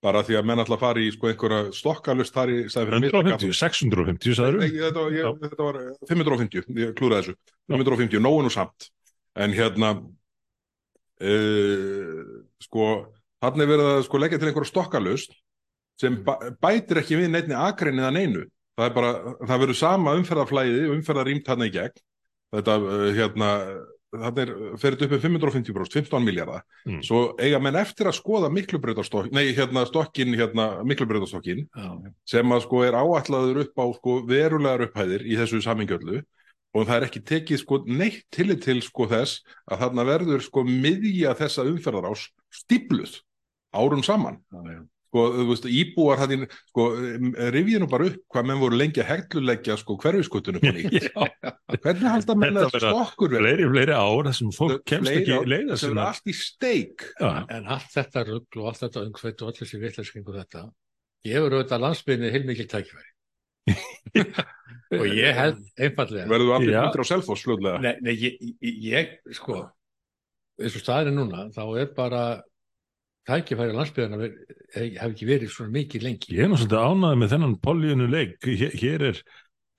Bara því að menn alltaf fari í sko einhverja stokkalust þar í stæði fyrir 150, 650 sagður Nei, þetta, þetta var 550, ég klúraði þessu 550, nógu nú samt en hérna uh, sko þannig verið að sko leggja til einhverja stokkalust sem bæ, bætir ekki við neittni akrein eða neinu. Það er bara, það verður sama umferðarflæði umferðarýmt hann í gegn. Þetta uh, hérna það er ferið upp um 550 15 miljardar Mm. svo eiga menn eftir að skoða miklubreytastokkin, nei hérna stokkin hérna miklubreytastokkin sem að sko er áætlaður upp á sko verulegar upphæðir í þessu samingöllu og það er ekki tekið sko neitt tillit til sko þess að þarna verður sko miðja þessa umferðarás stípluð árum saman. Sko þú veist íbúar hættin sko rifið nú bara upp hvað menn voru lengi að hegluleggja sko hverfiskutunum hvernig halda menn Þetta að stokkur fleiri, fleiri ár þar sem fólk kemst Fleiri ekki leiða það verður sinna. allt í steik. Já, En allt þetta rugg og allt þetta umhveit og allir sem vitlæskingu þetta gefur auðvitað landsbyrni heilmikið tækifæri og ég held einfallega verður allir Já. hundur á selfos fljóðlega Nei, nei ég, ég, ég, sko eins og staðinu núna, þá er bara tækifæri landsbyðan hef ekki verið svona mikið lengi Ég er nú svolítið ánægði með þennan políunu leik. Hér, hér er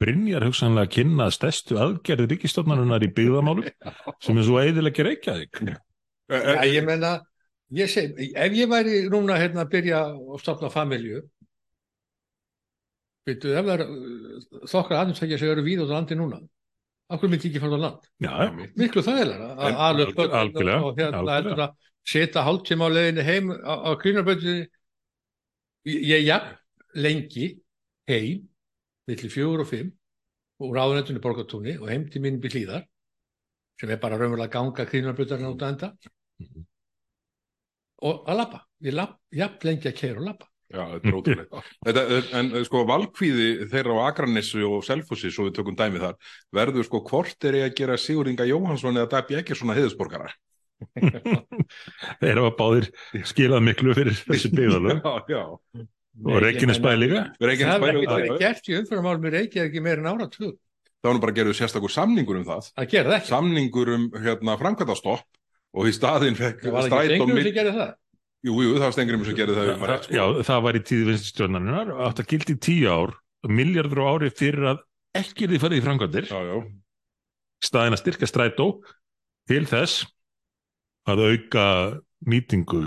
Brynjar hugsanlega að kynna stærstu aðgerði ríkistofnarinnar í byggðamálum sem er svo eiðilegja reykjaðik. Já, ég menna, ég segi ef ég væri núna hérna að byrja að stopna familju veitu, ef það er uh, þokkar aðeins sem eru víð á landi núna hverju myndi ekki fara á land? Já, Miklu þægilega að En- ala upp börn algjörlega, og hérna algjörlega. heldur að setja hálftíma á leiðinni heim á, á krínarböndinni ég jafn lengi heim milli fjögur og fimm og ráðunettunni borgartúni og heim til minn byrð hlýðar sem er bara raunverulega ganga krínarböndarinn út að enda Mhm. og að lappa ég lapp, jafn lengi að keira og lappa Já, þetta er ótrúlega. Þetta, en sko valkvíði þeirra á Akranessu og Selfossi, svo við tökum dæmi þar, verður sko hvort er ég að gera Sigur Inga Jóhansson eða Dabbi ekki svona heiðusborgara? þeir hafa báðir skilað miklu fyrir þessi byggðalög Já, já. og Reykjanesbæ líka. Reykjanes það er gert í umfyrirmálum í Reykjavík ekki meira en áratug Það var nú bara að gera sérstakur samningur um það. að gera það ekki Samningur um hérna framkvæmdastopp og Jú, jú, það var stengurinn sem gerði það. um Það, sko. já, það var í tíð vinststjórnarinnar átt að gildi tíu ár, miljardur á ári fyrir að ekki er því farið í já. staðin að styrka strætó til þess að auka nýtingu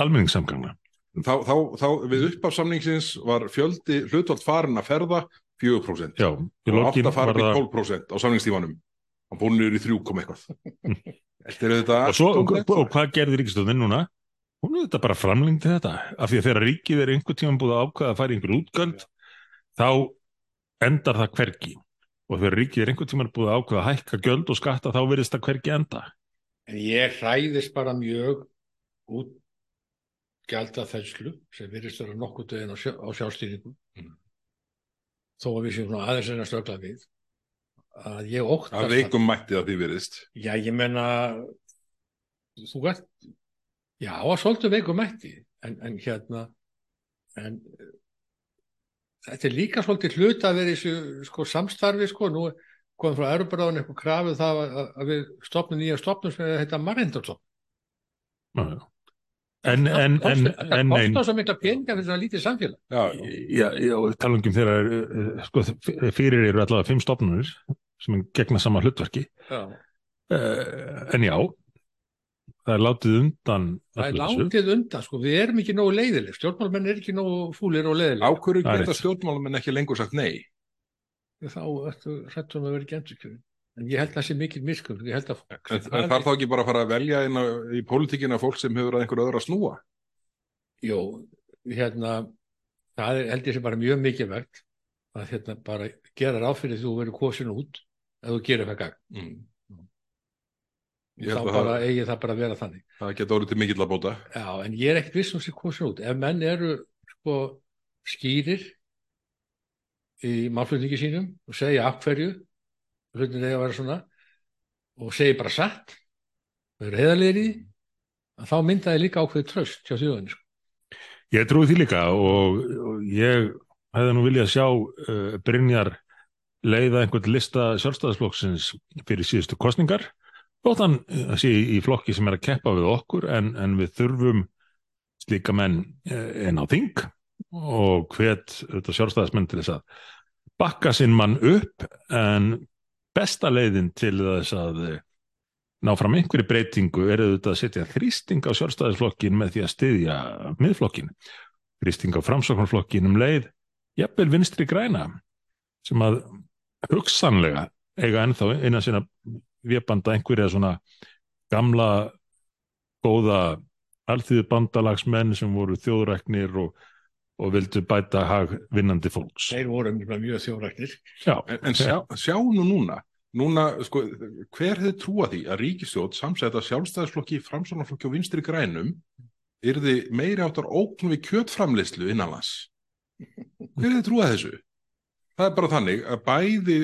almenningssamgangna. Þá, þá, þá við uppaf samningsins var fjöldi hlutvöld farin að ferða 4%. Já, og átt að fara það 12% á samningstímanum hann búin niður í 3 kom eitthvað Þetta er þetta og, og, og hvað gerði ríkistöðin núna? Hún er þetta bara framlengdi þetta. Af því að þegar ríkið er einhver tíma búið að ákvaða að fara í einhver útgöld þá endar það hvergi. Og þegar ríkið er einhver tíma búið að ákvaða að hækka göld og skatta þá verðist það hvergi enda. En ég hræðist bara mjög út gælda þesslu sem virðist vera nokkuð döðin á, sjá, á sjálfstýringu Mm. þó að við séum aðeins reyna að stögla við að ég óttast að veikum mætti það því veriðist já ég menna þú ert já, að svolítið veikum mætti en, en hérna en þetta er líka svolítið hlut að vera í þessu sko, samstarfi sko, nú komum frá Erubaráðin eitthvað krafið það að, að við stopnum nýja stopnum sem heita Marindarstopn Já, já. En, en, en, það en, en, kostar svo mikla peninga fyrir svona lítið samfélag Já, já, já, talungum þegar, eh, sko, fyrir eru allavega fimm stofnunir sem gegna sama hlutverki. já. Uh, en já, það er látið undan það er látið undan sko. við erum ekki nógu leiðileg stjórnmálmenn er ekki nógu fúlir og leiðileg er geta en ekki lengur sagt nei. þá ertu hrættur um að vera ekki endurkjörn en ég held að það sé mikil miskunn ég held að En, þarf þá ekki bara að fara að velja inn á, í pólitíkina fólk sem hefur að einhverju öðru að snúa? Jó, hérna, það er, held ég sé bara mjög mikilvægt að hérna bara gera ráð fyrir því þú verður kosin út ef þú gerir það gagn. Mm. Þá að bara það, eigi það bara að vera þannig. það geta orðið til mikill að bóta. Já, en ég er ekkert viss um sér kosin út. Ef menn eru sko skýrir í málflutningi sínum og segja af hverju hlutin eða að vera svona og segja bara satt þau eru að þá myndaði líka ákveðið tröst hjá þjóðinni. Sko. Ég trúi því líka og, og ég hefði nú viljað sjá uh, Brynjar leiða einhvern lista sjálfstæðisflokksins fyrir síðustu kostningar þótt hann uh, sé í flokki sem er að keppa við okkur en, en við þurfum slíka menn uh, inn á þing og hvet sjálfstæðismenn til þess að bakka sinn mann upp en besta leiðin til þess að uh, ná fram einhverju breytingu er auðvitað að setja þrýsting á sjálfstæðisflokkin með því að styðja miðflokkin, þrýsting á framsóknarflokkin um leið, jafnvel vinstri græna sem að hugsanlega eiga ennþá innan sinna vébanda einhverja svona gamla góða alþýðu bandalagsmenn sem voru þjóðræknir og, og vildu bæta hag vinnandi fólks. Þeir voru mjög þjóðræknir. Já, En, en sjá, sjá nú núna, núna sko, hver hefði trúa því að ríkistjóð samsetta sjálfstæðisflokki, framsóknarflokki og vinstri grænum yrði meiri áttar ókn við kjötframleyslu innanlands? Hver hefði trúa þessu? Það er bara þannig að bæði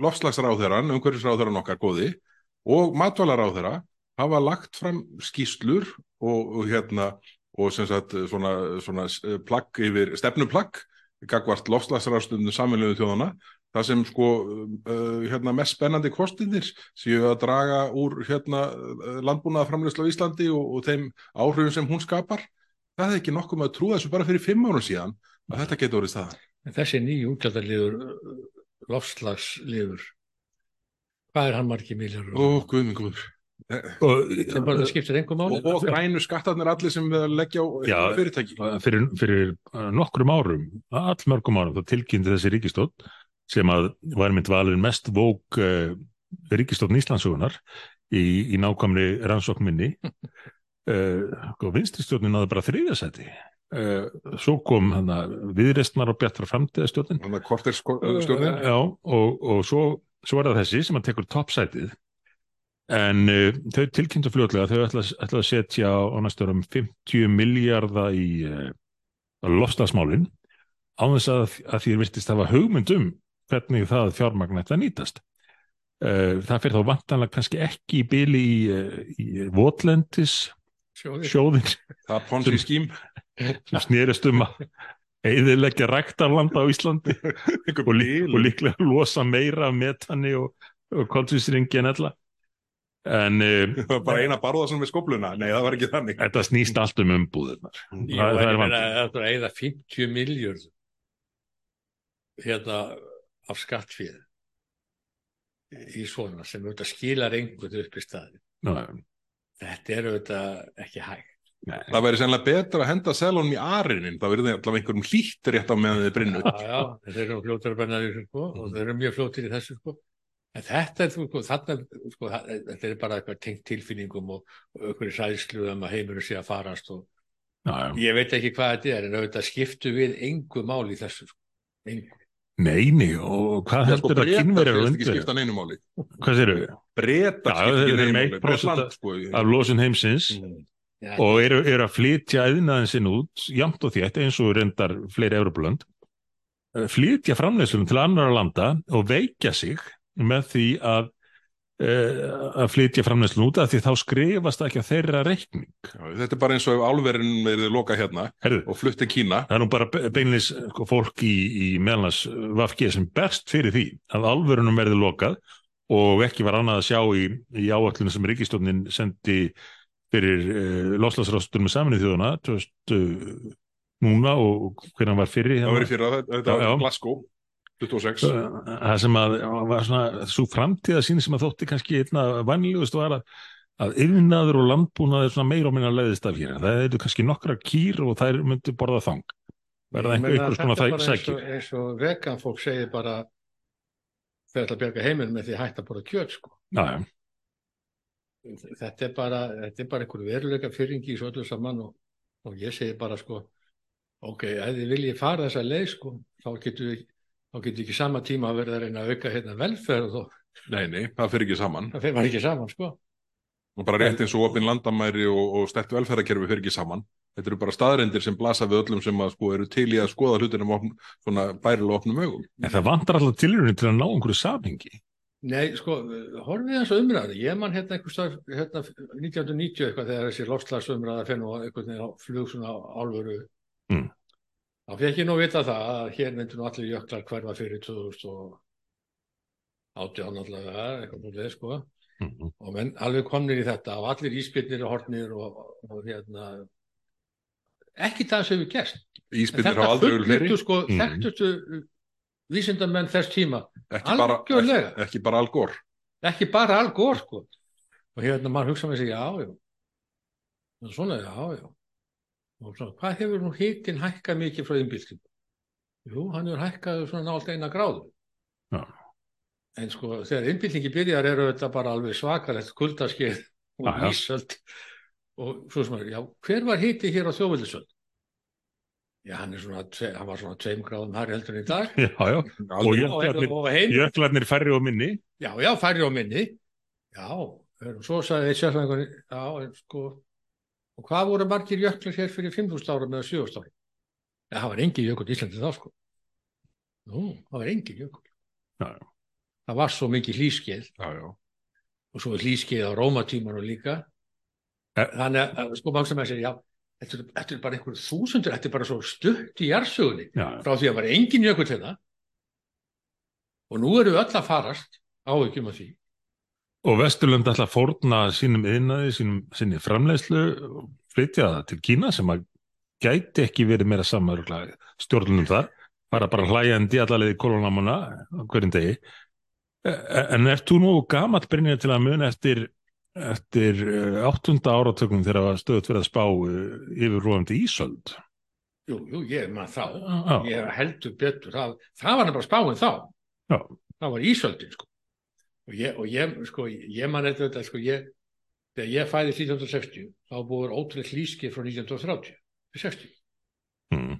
lofslagsráþeran, umhverfisráþeran okkar góði og matvælaráþera hafa lagt fram skýslur og, og hérna og sem sagt svona, svona plagg yfir stefnuplagg gagvart lofslagsráðstöndum samfélögum þjóðana það sem sko uh, hérna, mest spennandi kostinir séu að draga úr hérna, landbúnaðaframleyslu á Íslandi og, og þeim áhrifum sem hún skapar. Það hefði ekki nokkuð með að trúa þessu bara fyrir fimm árum síðan að þetta getur orðið staðan. En þessi nýju útgjaldaliður lofslagsliður hvað er hann margi miljardur? Ó, guð minn guður og, sem bara skiptir einhver máli og, og grænu skattarnir allir sem við að leggja á Já. fyrirtæki fyrir, fyrir uh, nokkrum árum, allmörgum árum, þá tilkynnti þessi ríkistótt sem að var mynd valin mest vók uh, ríkistóttn Íslandsugunar í, í nákvæmri rannsókminni uh, og vinstristjórnin náði bara þriðasæti. Uh, svo kom hana, viðrestnar og bjartra framtíðastjórnin að stjórnin Já, og, og svo, svo er það þessi sem að tekur toppsætið. En uh, þau tilkynntu fljótlega að þau ætla, ætla að setja á næsturum 50 miljardar í uh, lofslagsmálin á þess að, að því virtist hafa hugmyndum hvernig það fjármagn ætla að nýtast. Uh, það fyrir þá vantanlega kannski ekki í byli í, uh, í votlendis sjóðin það ponsi skím sem snerist um að eðileggja ræktarland á Íslandi og, lí, bil. og líklega losa meira af metani og, og koltvísringi en ella. En uh, það var bara eina barðason með skobluna. Nei það var ekki þannig. Þetta snýst allt um umbúðirnar. Jú, það, er ég meina, vant þetta er eða 50 miljard hérna af skattfíð í svona sem auðvitað skilar einhvern upp í staði þetta er auðvitað ekki hægt það væri sennilega betra að henda selunum í arinin það verður allavega einhverjum hlýtt rétt á meðan þið brinnu já, já, þeir eru fljótir að benna því sko, og þeir eru mjög fljótir í þessu sko. en þetta er, sko, þarna, sko, það- þetta er bara eitthvað tengt tilfinningum og einhverju sæðslu um að heimurinn sé að farast og já, já. ég veit ekki hvað þetta er en auðvitað skiptu við engu máli í þessu sko. engu. Neini og hvað heldur sko, að kynverjar ekki undverjar skipta neinu máli. Hvað séru breyta Já, skipta neinu máli. 1% Bretland, sko, af losun heimsins Já, og eru, eru að flytja eðnaðin sinn út jamt og þétt eins og reyndar fleiri Evropulönd flytja framleyslunum til annara landa og veikja sig með því að uh, að flytja framleiðslun út af því þá skrifast ekki á þeirra reikning. Þetta er bara eins og ef álverin verið loka hérna Herðu, og flutti Kína. það er nú bara be- beinlis sko, fólk í, í meðlans Vafki sem berst fyrir því að alvörunum verði lokað og ekki var annað að sjá í, í áallinu sem ríkistofnin sendi fyrir uh, loslasrástur með saminnið þjóðuna 2000 uh, núna og hvernig hann var fyrir Það verið fyrir að þetta var Glasgow 26. það sem að var svona svo framtíða sín sem að þótti kannski einna vanlegust var að, að yfnaður og landbúnaður svona meira og minna leiðist af hér. Það eru kannski nokkra kýr og þær myndu borða þang. Verða einhver er það sækir. og, eins og vegan fólk segir bara þeir ætla að bjarga heiminn með því að hætta að borða kjöt sko. Já, já. Þetta er bara þetta er bara einhver veruleika fyrringi í svo öllu saman og, og ég segi bara sko ok, ef þið viljið fara þessa leið sko, þá getur við þá getur ekki sama tíma að verða að reyna að auka hérna velferð og Nei, nei, það fyrir ekki saman. það fyrir ekki saman sko Og bara rétt eins og opin landamæri og, og stert velferðarkerfi fyrir ekki saman. Þetta eru bara staðrendir sem blasa við öllum sem að sko eru til í að skoða hlutinum opn, svona bærilega opnum augum. En það vantar alltaf tilurinn til að ná einhverju samhengi. Nei, sko, horfið þess að umræða ég man hérna einhvers stað hérna 1990 eitthvað þegar þessi lofslagsumræða fenn og á flug svona álveru Mm. þá fekk ég nú vita það að hér myndu nú allir jöklar hverfa fyrir 2018 allavega eitthvað múlið sko Mhm. og menn alveg komnir í þetta og allir íspilnir og hornir og, og hérna ekki það sem við gerst Íspillir hafa aldrei verið fleiri. fullyrtu sko Mhm. þekktustu vísindamenn þess tíma Ekki bara, algjörlega. ekki, ekki bara algór. ekki bara algór sko. og hérna maður hugsa með sig já, já og svona, já, já og svona, hvað hefur nú hitin hækkað mikið frá innbyltingu jú, hann hefur hækkað svona nált eina gráðu Já. en sko, þegar innbyltingi byrjar eru þetta bara alveg svakalegt kuldaskeið og Já, já. ísöld og svo sem er, já, hver var hiti hér á þjóðvildisöld já, hann svona hann var svona tveim gráðum hær heldur í dag Já, já. Og Aldrei, og, jöklarnir, og færri og minni. Já, já, færri á minni. Já, og svo sagði eitt sérfæðingur, já, en sko, og hvað voru margir jöklar hér fyrir 5.000 árum eða 7.000 árum? Já, það var engin jökull í Íslandi þá, sko. Nú, það var engin jökull. Já, já. Það var svo mikið hlýskeið já, já. og svo hlýskeið á rómatímanu líka. Eh. Þannig að, sko, maður sem að segja, já, þetta þetta er bara einhver þúsundur, þetta er bara svo stutt í jarðsögunni Já, frá því að var engin jökull hérna og nú eru öll að farast áhyggjum af því. og Vesturlönd ætla að fórna sínum yðnaði, sínum, sinni framleiðslu og flytja það til Kína sem að gæti ekki verið meira samar stjórnunum þar, bara bara hlæjandi allavega í kolonamuna hverjum degi. E- En ert þú nú gamall Brynja til að muna eftir, eftir eh, áttunda áratökum þegar stöðut verið að spá eh, yfir róandi Ísöld? Jú, jú, ég man þá. Já, Ég heldur betur. Það, það var bara spáin þá. Já. Það var ísöldin, sko. Og ég, og ég, sko, ég man eitthvað þetta, sko, ég, þegar ég fæði 1960, þá búið ótrúlega hlýskið frá 1930 til 60. Mm.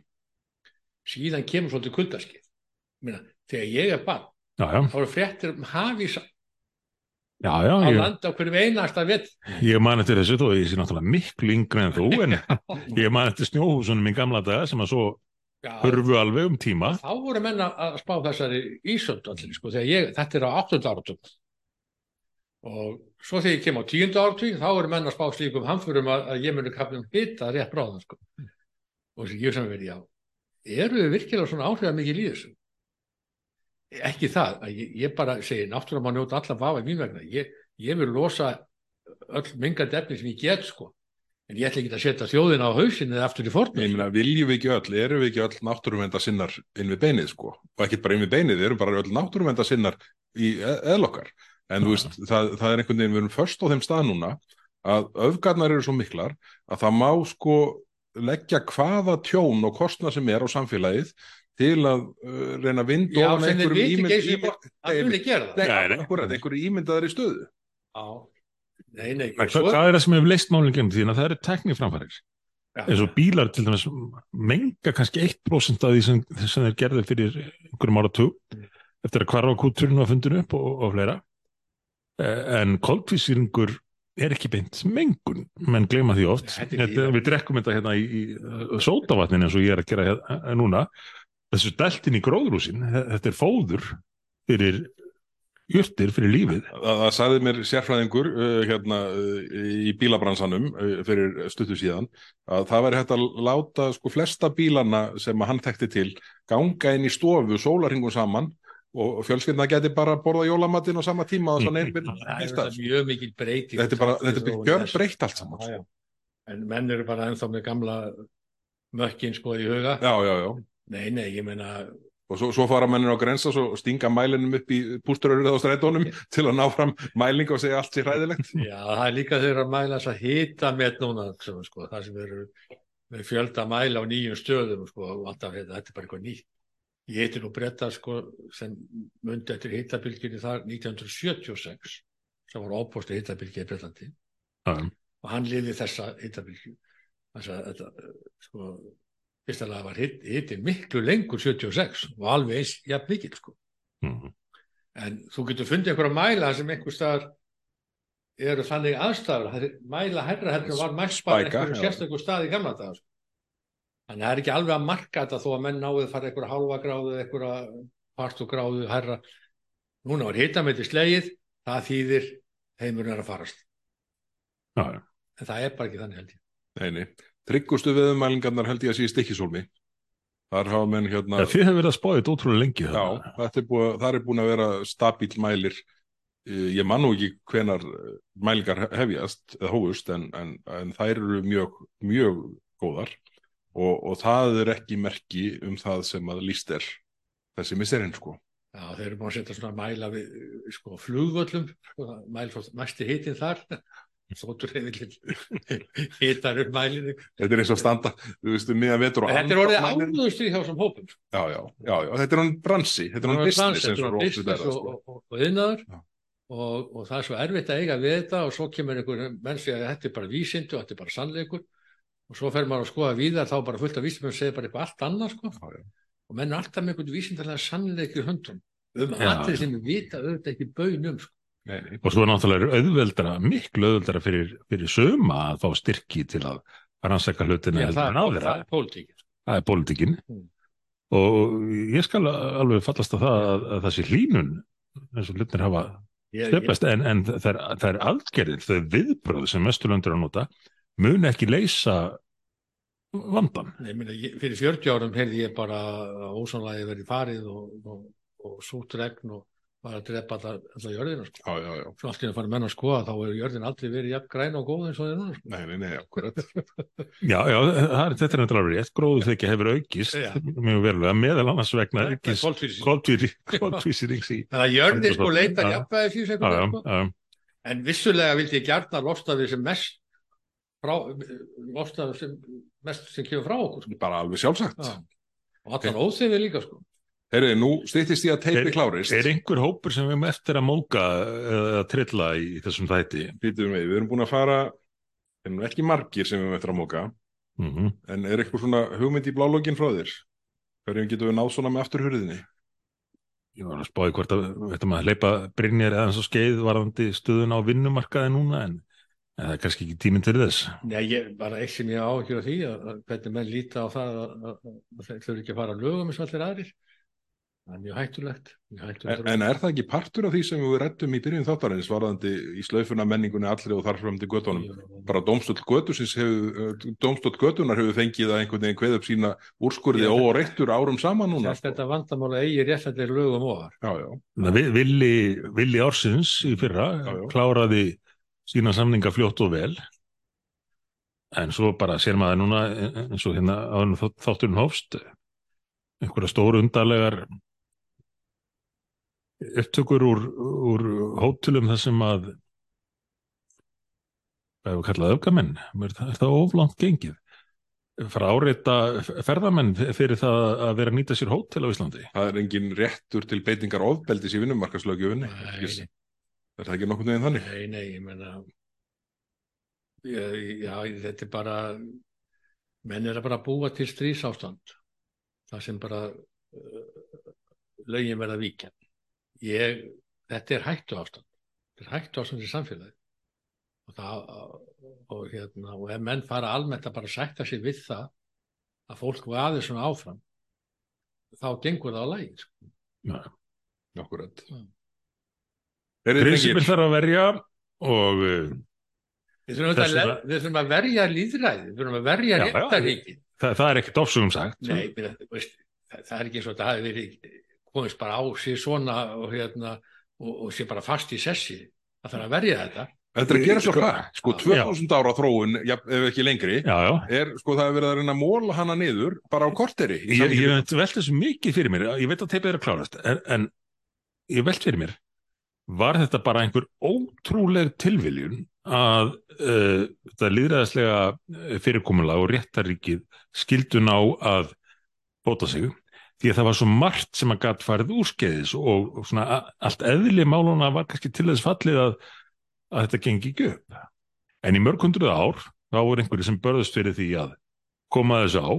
Síðan kemur svolítið kuldaskið. Þegar ég er barn, þá eru fréttir um hafís já, já á ég, landi á hverjum einasta vett. ég man eftir þessu þó ég sé náttúrulega miklu yngri en þú en ég man eftir snjóhúsunum í gamla daga sem að svo Já, hurfu alveg um tíma þá voru menn að spá þessari ísöld allir, sko, þegar ég, þetta er á 8. áratum og svo þegar ég kem á 10. áratug þá eru menn að spá slíkum hamförum að, að ég muni kapnum hitta rétt bráðan sko. og þess að ég sem verið, já eru við virkilega svona áhrifað mikið þessu ekki það að ég, ég bara segi, náttúrulega má njóta allar vafa í mín vegna, ég, ég vil losa öll mingandi efni sem ég get sko en ég ætla ekki að setja þjóðina á hausinni eða aftur í fornu Ég meina, viljum við ekki öll, erum við ekki öll náttúruvenda sinnar inn við beinið, sko. Og ekki bara inn við beinið, erum bara öll náttúruvenda sinnar í eðlokkar. En þú veist, það, það er einhvern veginn, við erum först á þeim stað núna að öfgarnar eru svo miklar að það má sko leggja hvaða tjón og kostna sem er á samfélagið til að uh, reyna að vinda ofan einhverjum ímynd- það? Akkurat, einhverju ímyndaðar í stöðu. Já, nei, nei, Hva, svo, hvað er það sem hefur leist málinn genið því að það eru tekniframfærir já, eins og bílar til dæmis menga kannski 1% af því sem, sem þeir gerði fyrir einhverjum áratug Mm. eftir að hvarfa kúturinn var fundin upp og, og fleira. Eh, en koltvísýringur er ekki beint mengun, menn gleyma því oft. Þetta líka- við drekkum þetta hérna í, í sótavatnin eins og ég er að gera hérna, núna þessu deltin í gróðrúsin þetta er fóður fyrir jurtir fyrir lífið. Það, það sagði mér sérfræðingur uh, hérna uh, í bílabransanum uh, fyrir stuttu síðan að það væri hægt að láta sko flesta bílana sem að hann þekkti til ganga inn í stofu sólarhingum saman og fjölskyldna geti bara borða jólamatinn á sama tíma og svona einbyrð Það er mjög mikil breyting. Þetta er bara, þetta er bara gjör breytt allt saman Já, sko. já. En menn eru bara ennþá með gamla mökkin sko í huga. Já, já, já Nei, nei, ég meina, Og svo, svo fara mennir á grensa og stinga mælinum upp í pústurörið á strætónum til að ná fram mæling og segja allt sér hræðilegt. já, það er líka þeirra að mæla þess að hita með núna, sem, sko, það sem eru með fjölda mæla á nýjum stöðum, sko, og alltaf þetta, þetta er bara eitthvað nýtt. Ég heiti nú bretta, sko, sem mundi eftir hitabilginni þar 1976, sem var ópostu hitabilgi í Bretlandi. Já, og hann liði þessa hittabilgju þess að þetta sko, fyrst að það var hitt, hittin miklu lengur 76 og alveg eins jafn mikill sko. mhm. en þú getur fundið einhverja mæla sem einhver staðar eru þannig aðstæður mæla herra heldur var Spæka, einhverju sérstökur stað í gamla dag sko. þannig að það er ekki alveg að marka þetta þó að menn náðu að fara einhverja hálfa gráðu einhverja partu gráðu herra núna var hittameiti slegið það þýðir heimurinn er að farast Já, já. en það er bara ekki þannig held ég Nei, nei. Tryggustu veðumælingarnar held ég að sé í stikkisólmi. Þar hafa menn hérna... Já, þið hefur verið að spáði þetta ótrúlega lengi. Já, þarna. þetta er búið, það er búin að vera stabíl mælir. Eh, Ég man nú ekki hvenar eh, mælingar hefjast eða hófust en, en, en þær eru mjög, mjög góðar og, og það er ekki merki um það sem að líst er þessi miserinn sko. Já, þeir eru búin að setja svona mæla við sko, flugvöllum, sko, mæl svo mæsti hitin þar, þóttur hefur hitar upp mælinu. Þetta er eins og standa, þú veistu, miðan vetur og Þetta er orðið áðustu hjá þessum hópum. Já, já, já, já, þetta er hann bransi, þetta er hann business er og business er og, sko. og, og yðnaður og, og það er svo erfitt að eiga við þetta og svo kemur einhver menn segja að þetta er bara vísindu, þetta er bara sannleikur og svo fer maður að skoða víðar þá er bara fullt af vísindum segir bara eitthvað allt annað sko. Já, já. og menn er alltaf með einhvern vísindarlega sannleik í höndum um allir sem við vita auðvitað ekki baun um sko. Og svo er náttúrulega auðveldara, miklu auðveldara fyrir, fyrir suma að fá styrki til að rannsaka hlutina Já, heldur það, áður. það er pólitíkin Það er pólitíkin. Mm. Og ég skal alveg fallast að það að, að það sé hlínun eins og hlutinir hafa Ég- ég- stefnast en, en það er, það er aðgerðir, þau viðbröð sem mesturlöndur að nota mun ekki leysa vandan. Nei, meni, ég, fyrir 40 árum heyrði ég bara að ósanlægi verið farið og, og, og sútt regn og var að drepa alla, alla jörðina sko. Já, já, já. Svo allt í að fara menn að skoða þá er jörðin aldrei verið jafn græn og góð eins og það er núna sko. Nei, nei, nei, akkurat. Já, já, það er, þetta er náttúrulega rétt, gróðu þykja hefur aukist mjög verulega meðal annars vegna í. Þannig að jörðin sko leitar sko. já, En vissulega vildi ég gjarna losna við sem mest við sem mest sem kemur frá okkur sko. Bara alveg sjálfsagt. Já. Og allan óþefið líka sko. Heyri, nú stýttist ég að teipi klárist. Er einhver hópur sem við erum eftir að móka eða trilla í þessum þætti? Býtum við, við erum búin að fara, en ekki margir sem við erum eftir að móka, Mm en er eitthvað svona hugmynd í blálógin frá þér? Hverjum getum við náð svona með afturhurðinni? Ég var að spáði hvort að þetta maður hleypa Brynjar eða svo skeið varðandi stöðun á vinnumarkaði núna en, en það er kannski ekki tíminn til þess. Nei, ég, bara eitt sem ég á ekki á því að, að hvernig menn líta á það að, að, að það er mjög hættulegt, mjög hættulegt. En, en er það ekki partur af því sem við rættum í byrjun þáttarins varðandi í slaufuna menningunni allri og þarfram til göttunum? Bara dómstöld götusins hefur, dómstöld götunar hefur fengið að einhvern veginn kveð upp sína úrskurði Já. óreittur árum saman núna. Þess þetta vandamála eigi réttlættir lögum ofar Já, já. Þannig að Vi- Villi, Villi Ársins í fyrra Já, já. kláraði sína samninga fljótt og vel en svo bara sér maður núna eins og hérna þátt- þátturinn hófst einhverja stóru undarlegar upptökur úr, úr hótelum þar sem að hvað hefur kallað öfgamenn er það, er það oflant gengið fara áreita ferðamenn fyrir það að vera að nýta sér hótel á Íslandi Það er engin réttur til beitingar ofbeldis í vinnumarkaslögjöfunni. Er það ekki nokkurn veginn þannig? nei, nei, ég menna já, þetta er bara menn er að bara búa til strísástand það sem bara uh, lögin verða víkja ég, þetta er hættu ástand þetta er hættu ástand í samfélagi og það og, hérna, og ef menn fara almennt að bara sætta sig við það að fólk vaði svona áfram þá gengur það á lægi sko. Já. Er þið prinsipin þarf að verja og uh, Við þurfum, að, vegna- le- við þurfum að verja líðræði, við þurfum að verja Já, já. réttaríki. það, það er ekkert ofsugum sagt Nei, það, það er ekki eins og þetta hafi verið komist bara á sér svona og, hérna, og, og sé bara fast í sessi. Það þarf að verja þetta. Þetta er að gera svo Sko- hratt, sko, 2000 ára þróun, ja, ef ekki lengri, Já, já, er, sko, það er verið að reyna að móla hana niður bara á korteri. í ég, ég veit velta þessu mikið fyrir mér ég veit að teipið er að klárast en, en ég velt fyrir mér var þetta bara einhver ótrúleg tilviljun að uh, þetta líðræðislega fyrirkomulag og réttaríkið skildu ná að bóta sig því að það var svo margt sem að gatt farið úrskeiðis og, og svona allt eðli máluna var kannski til þess fallið að, að þetta gengi ekki upp en í mörg hundruð ár þá voru einhverju sem börðust fyrir því að koma þessu á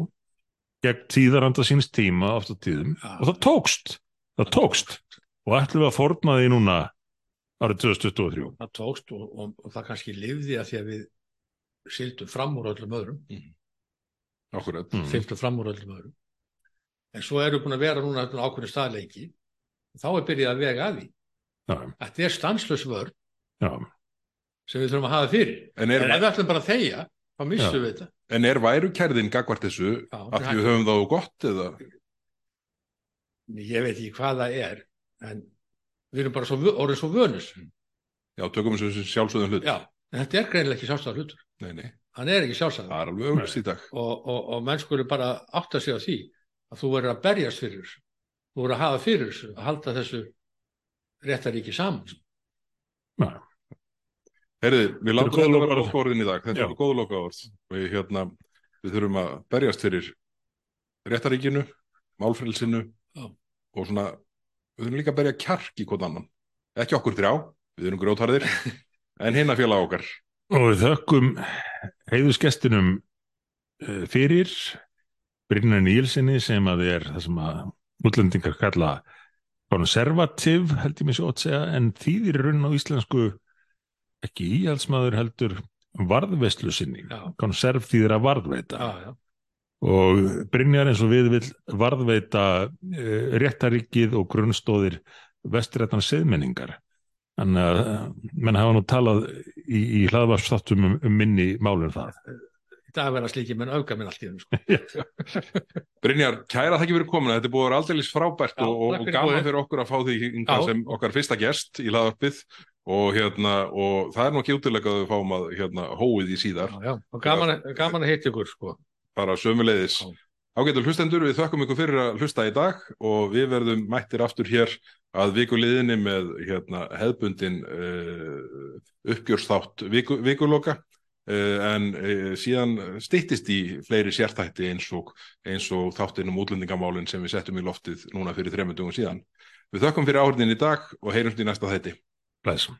gegn tíðaranda síns tíma oft á tíðum og það tókst það tókst og ætlum við að forna því núna árið 2023 Það tókst og, og, og það kannski lifði að því að við sildum fram úr öllum öðrum, Akkurat. Mm. fylgdum fram úr öllum öðrum. En svo við búin að vera núna þarna ákveðin staðleiki. Þá er byrjað að vega að því. Þetta er stanslös vörn já, sem við þurfum að hafa fyrir. En En er, ef við ætlum bara að þegja, þá missum við þetta. en er værukærðin gagvart þessu Já, að við höfum þá gott eða? Ég veit ekki hvað það er, en við erum bara svo, orðin svo vönus. Já, tökum þessu sem sjálfsögðum hlut. Já, en þetta er greinilega ekki sjálfsagt hlutur. Nei, nei, Hann er ekki sjálfsagt. það er alveg auglust í dag. Og, og, og menn skulle bara átta sig á því að þú verður að berjast fyrir þessu. Þú verður að hafa fyrir þessu, að halda þessu réttaríki saman. já. Herði, við látum góð þetta vera lokaorðin í dag. Þetta er góða lokaorð. Og hérna, við þurfum að berjast fyrir réttaríkinu, málfrelsinu Já. og svona, við þurfum líka að berja kjark í hvort annan. Ekki okkur þrjá, við erum grjótarðir, en hinna félag okkar. og við þökkum heiðusgestinum uh, fyrir Brynjar Nílsinni sem að er það sem að útlendingar kalla konservativ held ég mér svo að segja en þýðir raun á íslensku ekki íhaldsmaður heldur varðveislu sinni Já. konserv þýðir að varðveita Já, já. og Brynjar eins og við vil varðveita uh, réttaríkið og grunnstóðir vestrættan seðmenningar að uh, menn hafa nú talað í, í hlaðvarpstáttum um, um minni málum það dag verða slíkið menn auka minn allt í hennu. Sko. Brynjar, kæra þakki fyrir komuna, þetta er búið að vera aldeilis frábært Já, og, og, gaman fyrir okkur að fá því sem okkar fyrsta gest í laðarpið og, hérna, og það er nú ekki útilega að við fáum að hérna, hóið í síðar, Já. Og gaman, gaman að hitta ykkur, sko. bara sömuleiðis. Já. Ágættur hlustendur, við þökkum ykkur fyrir að hlusta í dag og við verðum mættir aftur hér að vikuliðinni með hérna, hefðbundin uh, uppgjörsþátt viku, vikuloka en uh, síðan styttist í fleiri sérþætti eins og, og þáttin um útlendingamálin sem við settum í loftið núna fyrir þremundugum síðan. Við þökkum fyrir áhörnin í dag og heyrumst í næsta þætti. Blæsum